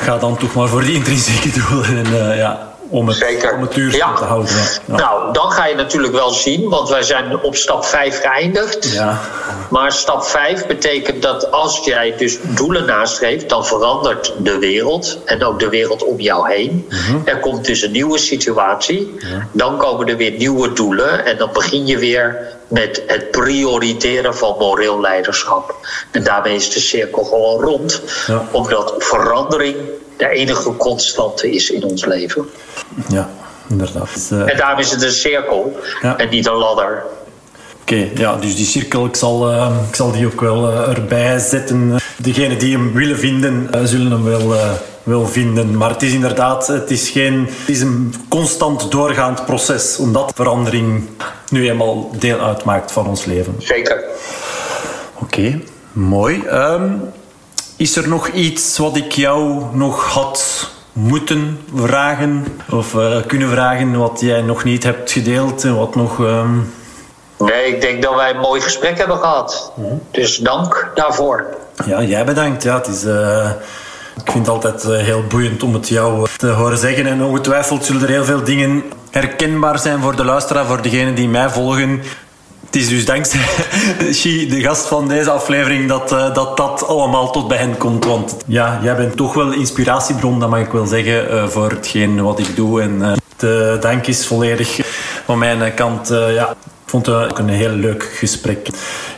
S1: ga dan toch maar voor die intrinsieke doelen. En, uh, ja, om het, Zeker. Om het duurzaam te houden.
S2: Ja. Nou, dan ga je natuurlijk wel zien, want wij zijn op stap 5 geëindigd. Ja. Maar stap 5 betekent dat als jij dus doelen nastreeft, dan verandert de wereld en ook de wereld om jou heen. Mhm. Er komt dus een nieuwe situatie. Ja. Dan komen er weer nieuwe doelen en dan begin je weer met het prioriteren van moreel leiderschap. En daarmee is de cirkel gewoon rond, omdat verandering de enige constante is in ons leven.
S1: Ja, inderdaad.
S2: Uh... En daarom is het een cirkel ja. en niet een ladder.
S1: Oké, okay, ja, dus die cirkel, ik zal, uh, ik zal die ook wel uh, erbij zetten. Degenen die hem willen vinden, zullen hem wel, wel vinden. Maar het is inderdaad, het is, geen, het is een constant doorgaand proces, omdat verandering nu eenmaal deel uitmaakt van ons leven.
S2: Zeker.
S1: Oké, okay, mooi. Um, is er nog iets wat ik jou nog had moeten vragen of uh, kunnen vragen wat jij nog niet hebt gedeeld en wat nog. Um...
S2: Nee, ik denk dat wij een mooi gesprek hebben gehad. Mm -hmm. Dus dank daarvoor.
S1: Ja, jij bedankt. Ja, het is, uh, ik vind het altijd uh, heel boeiend om het jou te horen zeggen. En ongetwijfeld zullen er heel veel dingen herkenbaar zijn voor de luisteraar, voor degenen die mij volgen
S3: Het is dus dankzij Shi, de gast van deze aflevering, dat, uh, dat dat allemaal tot bij hen komt. Want ja, jij bent toch wel inspiratiebron, dat mag ik wel zeggen, uh, voor hetgeen wat ik doe. En uh, de dank is volledig van mijn kant. ja, ik vond het ook een heel leuk gesprek.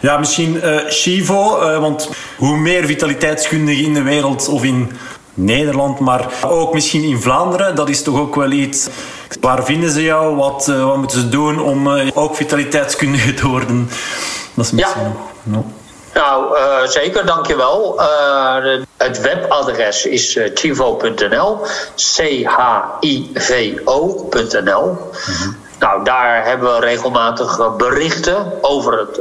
S3: Ja, misschien Shivo, want hoe meer vitaliteitskundigen in de wereld of in Nederland, maar ook misschien in Vlaanderen, dat is toch ook wel iets Waar vinden ze jou? Wat, uh, wat moeten ze doen om uh, ook vitaliteitskundige te worden?
S2: Dat is misschien ja. nog. Nou, uh, zeker, dankjewel. Het webadres is chivo.nl, C-H-I-V-O.nl. Mm -hmm. Nou, daar hebben we regelmatig berichten over, het,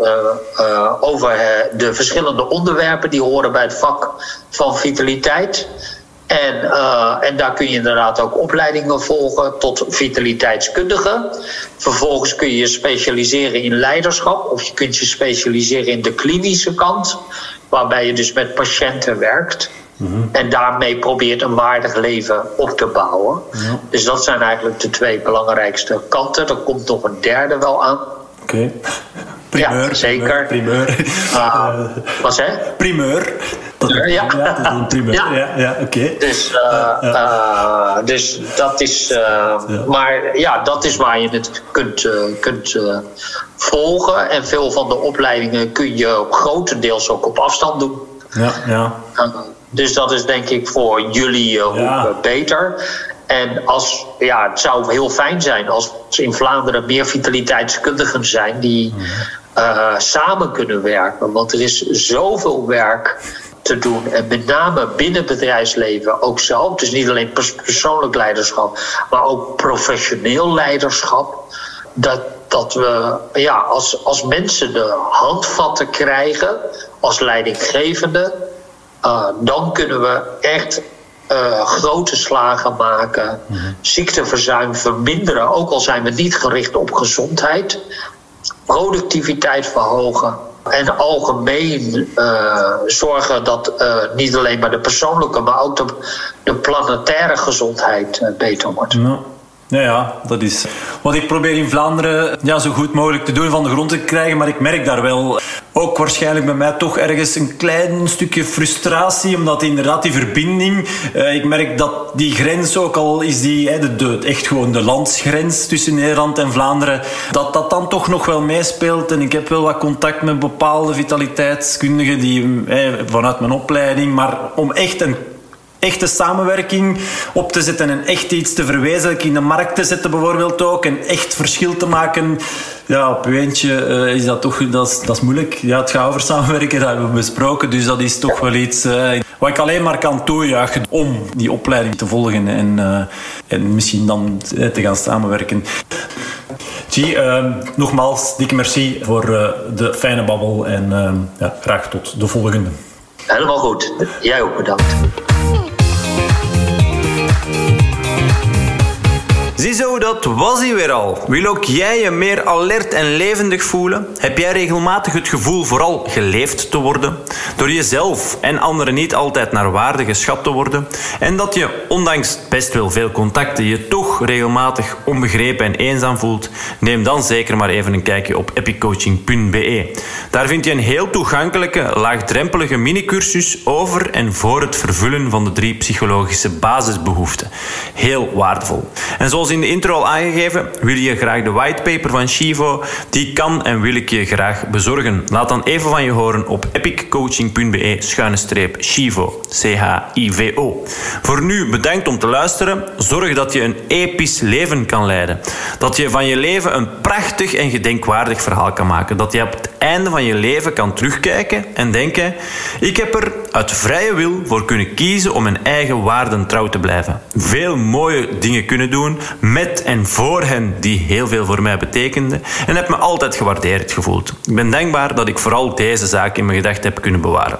S2: over de verschillende onderwerpen die horen bij het vak van vitaliteit. En, uh, en daar kun je inderdaad ook opleidingen volgen tot vitaliteitskundige. Vervolgens kun je je specialiseren in leiderschap of je kunt je specialiseren in de klinische kant, waarbij je dus met patiënten werkt. Mm-hmm. En daarmee probeert een waardig leven op te bouwen. Dus dat zijn eigenlijk de twee belangrijkste kanten. Er komt nog een derde wel aan.
S3: Oké. Primeur.
S2: Ja, zeker.
S3: Primeur.
S2: Uh, wat zei
S3: Primeur.
S2: Ja, ja.
S3: ja, primeur. ja. ja, ja oké.
S2: Dus, uh, uh, dus dat is. Ja. Maar ja, dat is waar je het kunt, kunt volgen. En veel van de opleidingen kun je grotendeels ook op afstand doen.
S3: Ja, ja.
S2: dus dat is denk ik voor jullie ook beter. En als, ja, het zou heel fijn zijn als in Vlaanderen meer vitaliteitskundigen zijn die uh, samen kunnen werken. Want er is zoveel werk te doen. En met name binnen bedrijfsleven ook zelf. Dus niet alleen persoonlijk leiderschap, maar ook professioneel leiderschap. Dat, dat we ja, als, als mensen de handvatten krijgen als leidinggevende, uh, dan kunnen we echt uh, grote slagen maken, mm -hmm. ziekteverzuim verminderen, ook al zijn we niet gericht op gezondheid, productiviteit verhogen. En algemeen uh, zorgen dat uh, niet alleen maar de persoonlijke, maar ook de, de planetaire gezondheid beter wordt.
S3: Ja. Ja, ja, dat is wat ik probeer in Vlaanderen ja, zo goed mogelijk te doen van de grond te krijgen. Maar ik merk daar wel ook waarschijnlijk bij mij toch ergens een klein stukje frustratie. Omdat inderdaad die verbinding, uh, ik merk dat die grens ook al is die, hè, de, echt gewoon de landsgrens tussen Nederland en Vlaanderen, dat dat dan toch nog wel meespeelt. En ik heb wel wat contact met bepaalde vitaliteitskundigen die, vanuit mijn opleiding. Maar om echt een echte samenwerking op te zetten en echt iets te verwezenlijken in de markt te zetten bijvoorbeeld ook en echt verschil te maken. Ja, op uw eentje uh, is dat toch dat is, dat is moeilijk. Ja, het gaat over samenwerken, dat hebben we besproken. Dus dat is toch wel iets uh, wat ik alleen maar kan toejuichen om die opleiding te volgen en, uh, en misschien dan te gaan samenwerken. G, nogmaals, dikke merci voor de fijne babbel en ja, graag tot de volgende.
S2: Helemaal goed. Jij ook bedankt.
S1: Ziezo, dat was hij weer al. Wil ook jij je meer alert en levendig voelen? Heb jij regelmatig het gevoel vooral geleefd te worden? Door jezelf en anderen niet altijd naar waarde geschat te worden? En dat je, ondanks best wel veel contacten, je toch regelmatig onbegrepen en eenzaam voelt? Neem dan zeker maar even een kijkje op epiccoaching.be. Daar vind je een heel toegankelijke, laagdrempelige minicursus over en voor het vervullen van de drie psychologische basisbehoeften. Heel waardevol. En zoals in de intro al aangegeven, wil je graag de whitepaper van Shivo? Die kan en wil ik je graag bezorgen. Laat dan even van je horen op epiccoaching.be schuine streep Shivo. C-H-I-V-O. Voor nu bedankt om te luisteren. Zorg dat je een episch leven kan leiden. Dat je van je leven een prachtig en gedenkwaardig verhaal kan maken. Dat je op het einde van je leven kan terugkijken en denken: ik heb er uit vrije wil voor kunnen kiezen om mijn eigen waarden trouw te blijven. Veel mooie dingen kunnen doen met en voor hen die heel veel voor mij betekenden en heb me altijd gewaardeerd gevoeld. Ik ben dankbaar dat ik vooral deze zaak in mijn gedachten heb kunnen bewaren.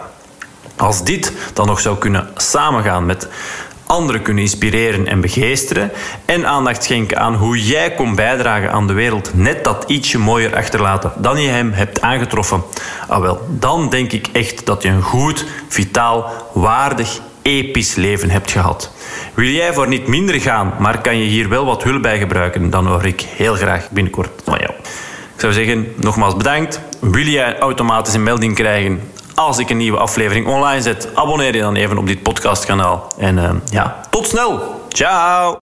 S1: Als dit dan nog zou kunnen samengaan met anderen kunnen inspireren en begeesteren en aandacht schenken aan hoe jij kon bijdragen aan de wereld net dat ietsje mooier achterlaten dan je hem hebt aangetroffen, ah wel, dan denk ik echt dat je een goed, vitaal, waardig, episch leven hebt gehad. Wil jij voor niet minder gaan, maar kan je hier wel wat hulp bij gebruiken, dan hoor ik heel graag binnenkort van jou. Ik zou zeggen, nogmaals bedankt. Wil jij automatisch een melding krijgen als ik een nieuwe aflevering online zet? Abonneer je dan even op dit podcastkanaal. En uh, ja, tot snel. Ciao.